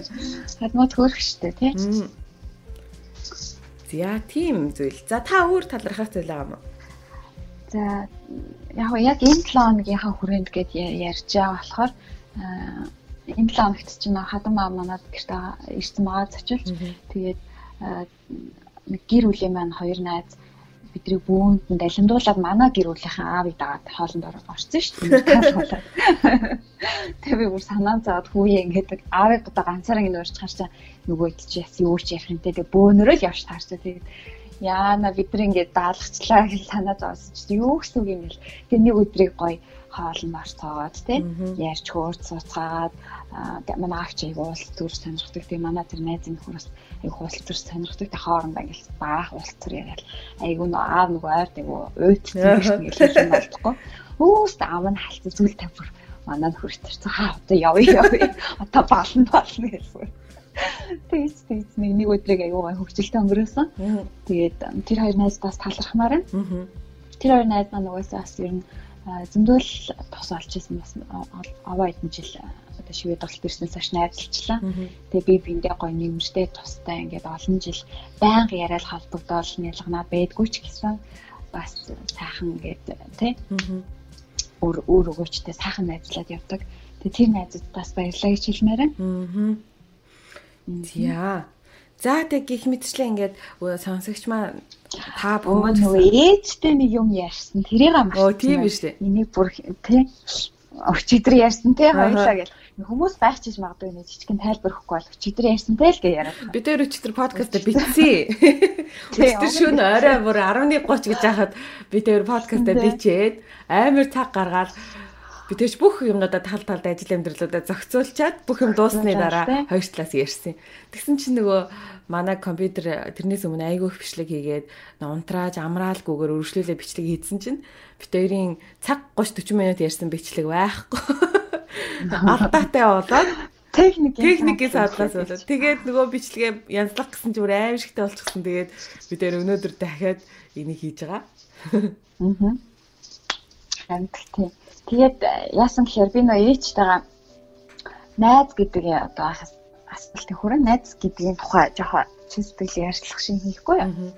Speaker 2: <laughs> Хадмууд хөөрх штэ тий.
Speaker 1: За тийм зүйл. За та өөр талархах зүйл байгаа юм уу?
Speaker 2: За яг яг энэ 7 хоногийнхаа хүрээнд гээд ярьж байгаа болохоор энэ 7 хоногт чинь хадам аа манад гэртээ ирсэн байгаа зочилж тэгээд нэг гэр бүлийн маань хоёр найз бидний бүүнд нь далимдуулаад манай гэр бүлийнхэн аавыг дагаад хоолнд орсон шүү дээ. <laughs> Тэгээ би бүр санаа зовоод хүүе ингээд аавыг одоо ганцаараа ингэ уурч харчаа нөгөөд чи яс юу ч явах юм те. Тэгээ бөөнөрөө л явж таарчаа тэгээд яана бид нар ингээд даалгацлаа гэж санаа зовсон чи юу гэсэн үг юм бэл тэгээ нэг өдрийг гоё хоолн марцоод те. Ярьж хөөрц суцгаад манай авч аяг уул зүр сонирхдаг тийм манай тэр найзын хөрөс аяг уулзтар сонирхдаг. Те хоорондоо ингээл баах уулзтар яриад аяг нөө аав нөгөө ойр дээгүү уйдсан гэж хэлсэн болтгоо өөст аав нь халт зүйл тавьр манай хөртөрсөн хаа одоо явъя явъя. Одоо бална бална гэсэн. Тэгээс тэгээс нэг нэг өдрийг аюугаа хөвчлөлтөд өнгөрөөсөн. Тэгээд тэр хоёр найз бас талархмаар байна. Тэр хоёр найз маань угаасаа бас ер нь зөндөл тос олж ирсэн бас аваа хэдэн жил одоо шивэд голт ирснээс хойш найзалчлаа. Тэгээ би биндээ гоё нэмэртэй тустай ингээд олон жил байнга яриад холбогдоол нялганаа байдгүй ч гэсэн бас сайхан ингээд тий өөр өөр өгөөчтэй сайхан найзлаад явдаг. Тэгээ тэр найзад бас баярлалаа гэж хэлмээр байна.
Speaker 1: За. За тэг гих мэтчлээ ингээд сонсогч маань та
Speaker 2: бүгд нөгөө ээжтэй нэг юм ярьсан. Тэрийг амарч.
Speaker 1: Оо тийм биш үү.
Speaker 2: Энийг бүр тий өчигдөр ярьсан тий хоёлаа гэл хүмүүс байчиж магадгүй нэг жижигэн тайлбар өгөхгүй бол өчигдөр ярьсан тий л гэж яриад.
Speaker 1: Бид дээр өчигдөр подкаст бичсэн. Өчигдөр шөнө орой бүр 11:30 гэж яхад бид дээр подкаст бичээд амар цаг гаргаад Би тэгж бүх юмудаа тал талд ажил амьдралуудаа зохицуулчаад бүх юм дуусны дараа хоёр талаас ярьсан. Тэгсэн чинь нөгөө манай компьютер тэрнээс өмнө айгүй их бичлэг хийгээд унтрааж амраалгүйгээр өргөжлүүлээ бичлэг хийдсэн чинь бит хоёрын цаг 30 40 минут ярьсан бичлэг байхгүй. <laughs> Алдаатай болоод
Speaker 2: техник
Speaker 1: техникийн садлаас болоод тэгээд нөгөө бичлэгээ янзлах гэсэн чинь бүр аимшигтай болчихсон. Тэгээд бид өөр өнөөдөр дахиад энийг хийж байгаа. Аа.
Speaker 2: Тийм. Тэгээд яасан гэхээр би нөө ээжтэйгээ найз гэдэг одоо асуултын хүрэн найз гэдгийн тухай жоохон чин сэтгэлийн ярьцлах шиг хийхгүй юу.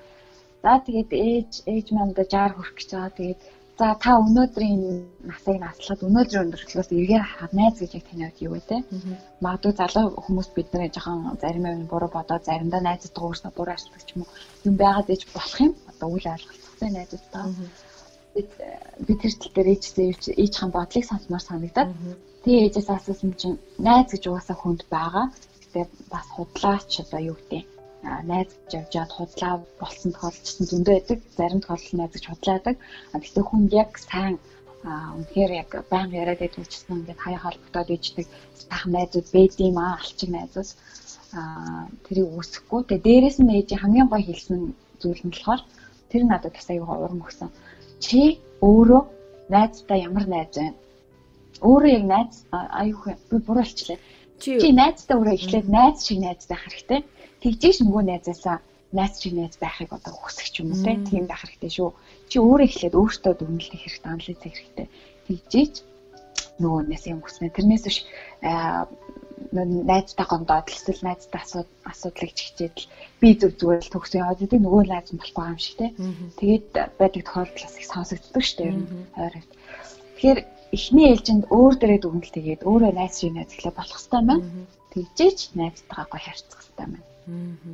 Speaker 2: За тэгээд ээж ээж манда 60 хүрэх гэж байгаа. Тэгээд за та өнөөдрийн насыг наслахад өнөөдрийн өндөрлөөс эргээр харахад найз гэж яг таны хувьд юу вэ те? Магадгүй залуу хүмүүс бид нэр жоохон зарим нь буруу бодоод заримдаа найзад дуурснаа буруу ашигладаг ч юм уу юм байгаад ээж болох юм. Одоо үйл ойлголцтой найзуудтай би тэр тал дээр ээжтэй ээж хаан бодлыг сонсмоор санагдаад тэгээ ээжээс асуусан чинь найз гэж угаасаа хүнд байгаа. Гэтэ бас худлаач одоо юу гэдэг найз гэж явж чад худлаа болсон тохиолдсон зөндөө байдаг. Зарим тохиолдолд найз гэж худлаадаг. Гэтэ хүнд яг сайн үнэхээр яг баян яриад байдаг учраас ингээд хаяа холбогдоод иждэг сайхан найзууд байдığım аа алчиг найзууд аа тэрийг үүсэхгүй. Тэгээ дээрэс нь ээж хамгийн гой хэлсэн зүйл нь болохоор тэр надад бас аюу урам өгсөн чи өөрөө найзтай ямар найз вэ? Өөрөө яг найз аюух би буруу хэлчихлээ. Чи найзтай өөрөө эхлээд найз шиг найз байх хэрэгтэй. Тэгжээш нөгөө найзаасаа найз шиг найз байхыг одоо хүсэх юм уу тийм байх хэрэгтэй шүү. Чи өөрөө эхлээд өөртөө дүгнэлтэх хэрэгтэй, анализ хийх хэрэгтэй. Тэгжээч нөгөө нэс юм хүснэ. Тэрнээс биш найзтай гомдоод эсвэл найзтай асуудлыг чигчээд л би зүг зүгээр л төгсөн яваад идэг нөгөө найз нь болохгүй юм шиг те. Тэгээд байдаг тохиолдол бас их сонсогддог шүү дээ ер нь ойр хавьд. Тэгэхээр эхний ээлжинд өөр дээрээ дүгнэлт хийгээд өөрөө найз шиг найз ихлэ болох хэрэгтэй байна. Тэгжээч найзтайгаа гоё харьцах хэрэгтэй байна.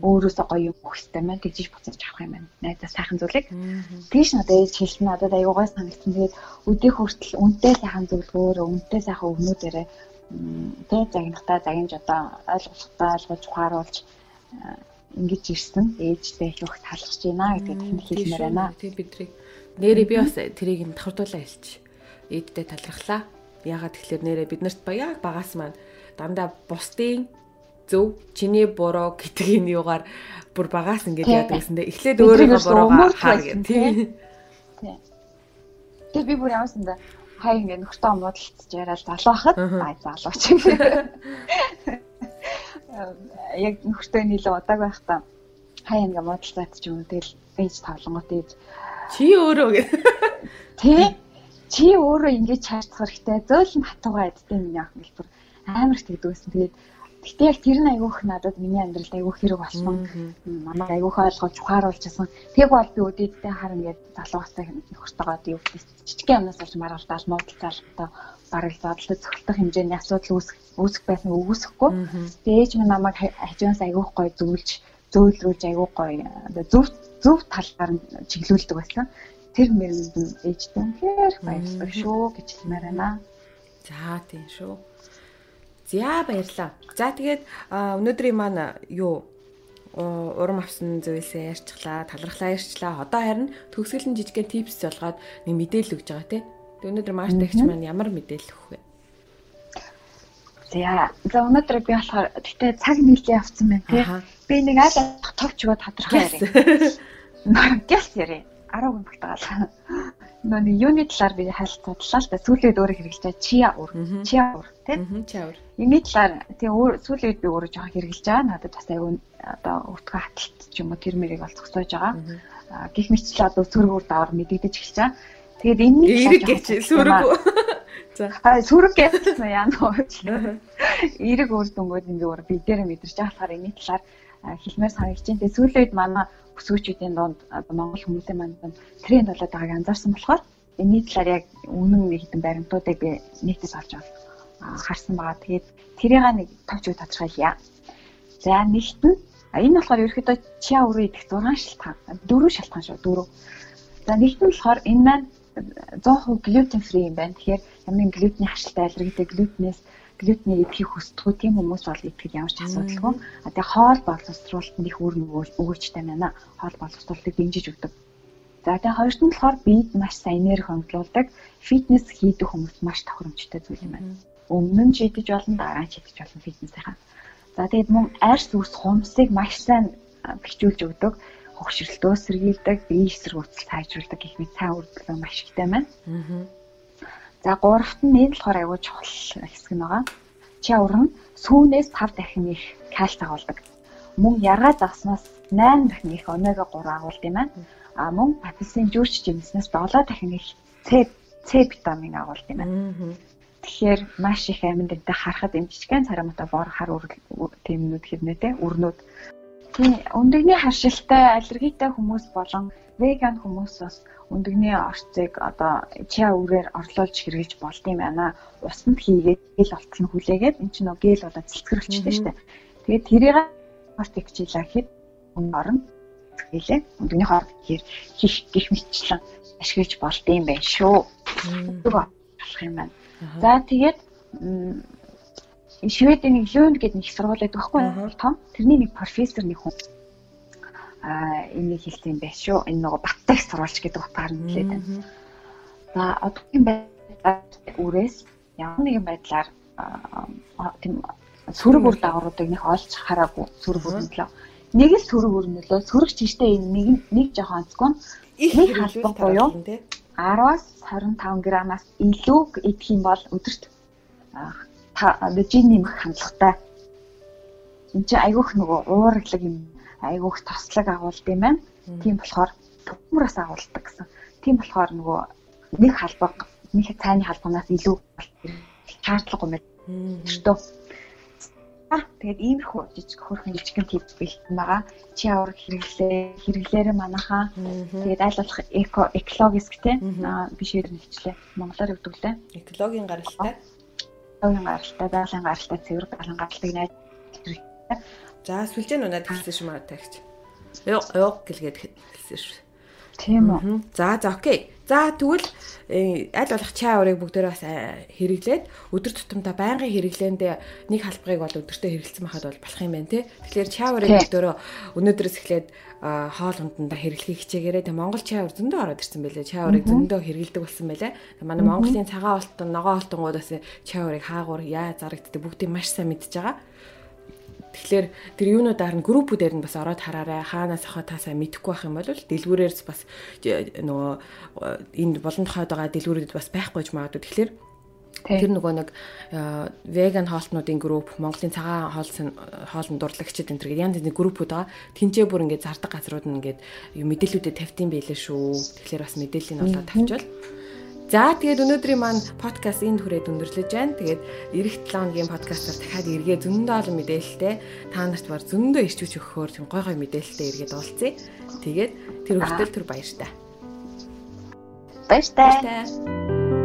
Speaker 2: Өөрөөсөө гоё юм өгөх хэрэгтэй байна. Тэгжиж буцааж авах юм байна. Найзаа сайхан зүйлийг. Тийш надад ээж хэлсэн надад аюугай санагдсан. Тэгээд өдөө хүртэл үнтэй сайхан зөвлөгөөр, үнтэй сайхан өгнүүдээрээ тэ загнахтаа загинж одоо ойлгуулахтаа ойлгуулж ухааруулж ингэж ирсэн ээжтэй их их талархж байна гэдэг нь хэлмээр байна.
Speaker 1: Тэг бидрийг нэрээ би бас тэрийг нь давхардуулаа хэлчих. Ээдтэй талархлаа. Яагаад тэгэхээр нэрээ биднэрт баяг багаас маань дандаа бусдын зөв чиний буруу гэдэг энэ юугаар бүр багаас ингэж яадаг гэсэндээ эхлээд өөрийгөө буруугаа хаа гэх тийм.
Speaker 2: Тэгээ би бүр ямарсандаа хай ингээ нөхөртөө муудалцж яриад залуухад ай залууч. Яг нөхөртөө нийлээ удааг байхдаа хай ингээ муудалцаад ч юм уу тэгэл ээж тавлангууд ээж
Speaker 1: чи өөрөө гэ.
Speaker 2: Тэ чи өөрөө ингээ чаардах хэрэгтэй. Зөөлөн хатуугаа эдтэй миний ах хэлбэр амар их тэгдэгсэн. Тэгээд Гэтэ яг тэр нь айгүйх надад миний амьдралд айгүйх хэрэг болсон. Намайг айгүйх ойлгож ухааруулжсэн. Тэг бол би өдөөдтэй харан гээд залуугастай нөхөртөөгөө юу жижигхэн юмнаас олж маргалдаал муудалцаалтаа бараг задлаа цогтох хэмжээний асуудал үүсэх үүсэх байсан үүсэхгүй. Тэгээ ээж минь намайг хажуунаас айгүйх гой зөвлөж зөөлрүүлж айгүйх гой зөв зөв талаар чиглүүлдэг байсан. Тэр мэрэнд ээжтэй үнэхээр баярлалаа шүү гэж хэлмээр байна.
Speaker 1: За тийм шүү. За баярлаа. За тэгээд өнөөдрийн маань юу урам авсан зүйлсээ ярьчлаа, талархлаа ярьчлаа. Одоо харин төгсгөлн жижигхэн типс олгоод нэг мэдээлэл өгж байгаа тий. Өнөөдөр маш тагч маань ямар мэдээлэл өгөх вэ?
Speaker 2: За, за өнөөдөр би болохоор гэтээ цаг нийлээ авсан байна тий. Би нэг аль товч өгөө тодорхой ярив. Гялс ярив. 10 хүн багтагаал. Нөө юуны талаар би хайлтцаадлаа л да сүүлээд өөрөө хэрэгжилж байгаа чиа уур чиа уур тийм?
Speaker 1: Чиа уур
Speaker 2: юуны талаар тийм сүүлээд би өөрөө жоохон хэрэгжилж байгаа. Надад бас аюу одоо өвтгөө хаталт ч юм уу тэр мэрийг бол зогсоож байгаа. Гих мэтчил одоо сүргүүр давар мэдэгдэж эхэлж байгаа. Тэгээд энэний
Speaker 1: эрэг гэж сүрэг <laughs>
Speaker 2: За. Аа сүрэг гэсэн яа нөө. <laughs> Эрэг үр дүнгууд ингээ бид дээр мэдэрч байгаа болохоор энэний талаар хэлмээр санагдаж байна. Тэгээ сүүлийн үед манай өсвөөчүүдийн дунд Монгол хүмүүсийн манд тренд болоод байгааг анзаарсан болохоор энэний талаар яг үнэн нэг хэдэн баримтуудыг би нийтээс олж харсан байгаа. Тэгээд тэрийг нэг товч үе тодорхойлъя. За нэгт нь энэ болохоор ерөөхдөө чиа үрээ идэх 6 шалтгаан, 4 шалтгаан шүү, 4. За нэгт нь болохоор энэ маань 100% глютен фри юм байна. Тэгэхээр ямар глютений хашлтай аллергитэй глютенээс глютений идэхийг хүсдэг тийм хүмүүс бол идэхэд ямар ч асуудалгүй. А тэгээ хоол боловсруулалт нь их өөр өгөөжтэй байна. Хоол боловсруулалтыг дэмжиж өгдөг. За тэгээ хоёр нь болохоор биед маш сайн энерги хөнгөлүүлдэг. Фитнес хийдэг хүмүүс маш тохиромжтой зүйл юм байна. Өмнө нь шийдэж болно, дараа нь шийдэж болно фитнесийнхаа. За тэгээд мөн арьс үс хумсыг маш сайн бэхжүүлж өгдөг. Хогшролтөө сэргийлдэг, бие эсрэг үсэл сайжруулдаг гэх мэт сайн үр дүн маш ихтэй байна. За гуравт нь энэ болохоор аягүй чухал хэсэг нь байгаа. Чи уран сүүнээс 5 дахин их кальц агуулдаг. Мөн яргаа загснаас 8 дахин их омега 3 агуулдаг юм байна А мөн апельсин жүүрч жимснээс 7 дахин их С С витамин агуулдаг юм байна. Тэгэхээр маш их амин дэнтэй харахад энэ жижигхэн царамтай бор хар тиймнүүд хэрнээ те өрнүүд. Тийм өндөгний харшилтай аллергитай хүмүүс болон веган хүмүүс бас өндөгний орцыг одоо чиа үрээр орлуулж хэрэглэж болд юм байна. Усанд хийгээд гэл олтол нь хүлээгээд эн чинь гэл болоод цэлцгэрэлчтэй шүү дээ. Тэгээд тэрийг хортик хичээлээ гэхэд өмнө орно хэлээ. Өндөгний хоол гэхээр хийх гих мэтчлэн ашиглаж болд юм байна шүү. болох юм байна. За тэгээд Шведийн нэг Лүнд гэдэг нэг сургууль байдаг байхгүй юу? Том. Тэрний нэг профессор нэг хүн аа энийг хэлсэн юм байна шүү. Энэ нөгөө Баттаг сурвалж гэдэг утгаар нь хэлээд байна. За одоогийн байдлаар үрээс ямар нэгэн байдлаар тийм сөрөг үр дагавруудыг нэг олж хараагүй сөрөг үр нөлөө нэг л сөрөг өрнөлөө сөрөг чиштэй энэ нэг нэг жоохон онцгой нэг халбаг буюу 10-аас 25 граммаас илүү идэх юм бол өдөрт жин нэмэх хандлагатай. Энд чинь айгүйх нөгөө уурглаг юм айгүйх тослог агуулд юм байна. Тийм болохоор төмрөөс агуулдаг гэсэн. Тийм болохоор нөгөө нэг халбаг нэг цайны халбагнаас илүү шаардлагагүй юм. Тэртөө Тэгээд иймэрхүү жижиг хөрхэн жижигэн тип бэлтэн байгаа. Чи авар хэрэглээ, хэрэглээрээ манайхаа. Тэгээд аль болох эко экологиск те биш ер нь хичлээ. Монголоор өгдөг лээ.
Speaker 1: Экологийн гаралтай.
Speaker 2: Экологийн гаралтай, байгалийн гаралтай, цэвэр галан гаралтыг найд хэрэгтэй.
Speaker 1: За сүлжээ нүнад хэлсэн шүү маа тагч. Ёо ёо гэлгээд хэлсэн шүү.
Speaker 2: Тийм үү.
Speaker 1: За за окей. За тэгвэл э, аль болох чаа урыг бүгдөө бас э, хэрэглээд өдөр тутамдаа байнгын хэрэглээндээ нэг халбагыг бол өдөртөө хэрэгэлсэн байхад бол болох юм байна тий. Тэгэхээр чаа урыг бүгдөө өнөөдрөөс эхлээд хоол ундандаа хэрэглэхийг хичээгээрэй. Тэг Монгол чаа ур зөндөө ороод ирсэн байлээ. Чаа урыг зөндөө хэрэглэдэг болсон байлээ. Манай Монголын цагаан уултан, ногоон уултангууд бас чаа урыг хаагур яа зарагддаг бүгдийг маш сайн мэдж байгаа. Тэгэхээр тэр юунуудаар нь группүүдээр нь бас ороод хараарай. Хаанаас ахаа та сайн мэдэхгүй байх юм бол дэлгүүрээрс бас нөгөө энэ болон тохойд байгаа дэлгүүрүүдэд бас байхгүй ч магадгүй. Тэгэхээр Тэр нөгөө нэг веган хоолтнуудын групп, Монголын цагаан хоолсон хоолн дурлагчид энэ төр янз бүрийн группүүд байгаа. Тинчээ бүр ингээд зардаг газрууд нь ингээд мэдээллүүдэд тавьтсан байлээ шүү. Тэгэхээр бас мэдээллийг нь олоод тавьчвал За тэгээд өнөөдрийн маань подкаст энд хүрээд өндөрлөж байна. Тэгээд эх 7 хоногийн подкастаар дахиад эргээ зөндөө олон мэдээлэлтэй та нарт бар зөндөө ирчүүч өгөхөөр тийм гой гой мэдээлэлтэй эргээд уулзъя. Тэгээд тэр хүртэл түр баяртай.
Speaker 2: Баяртай.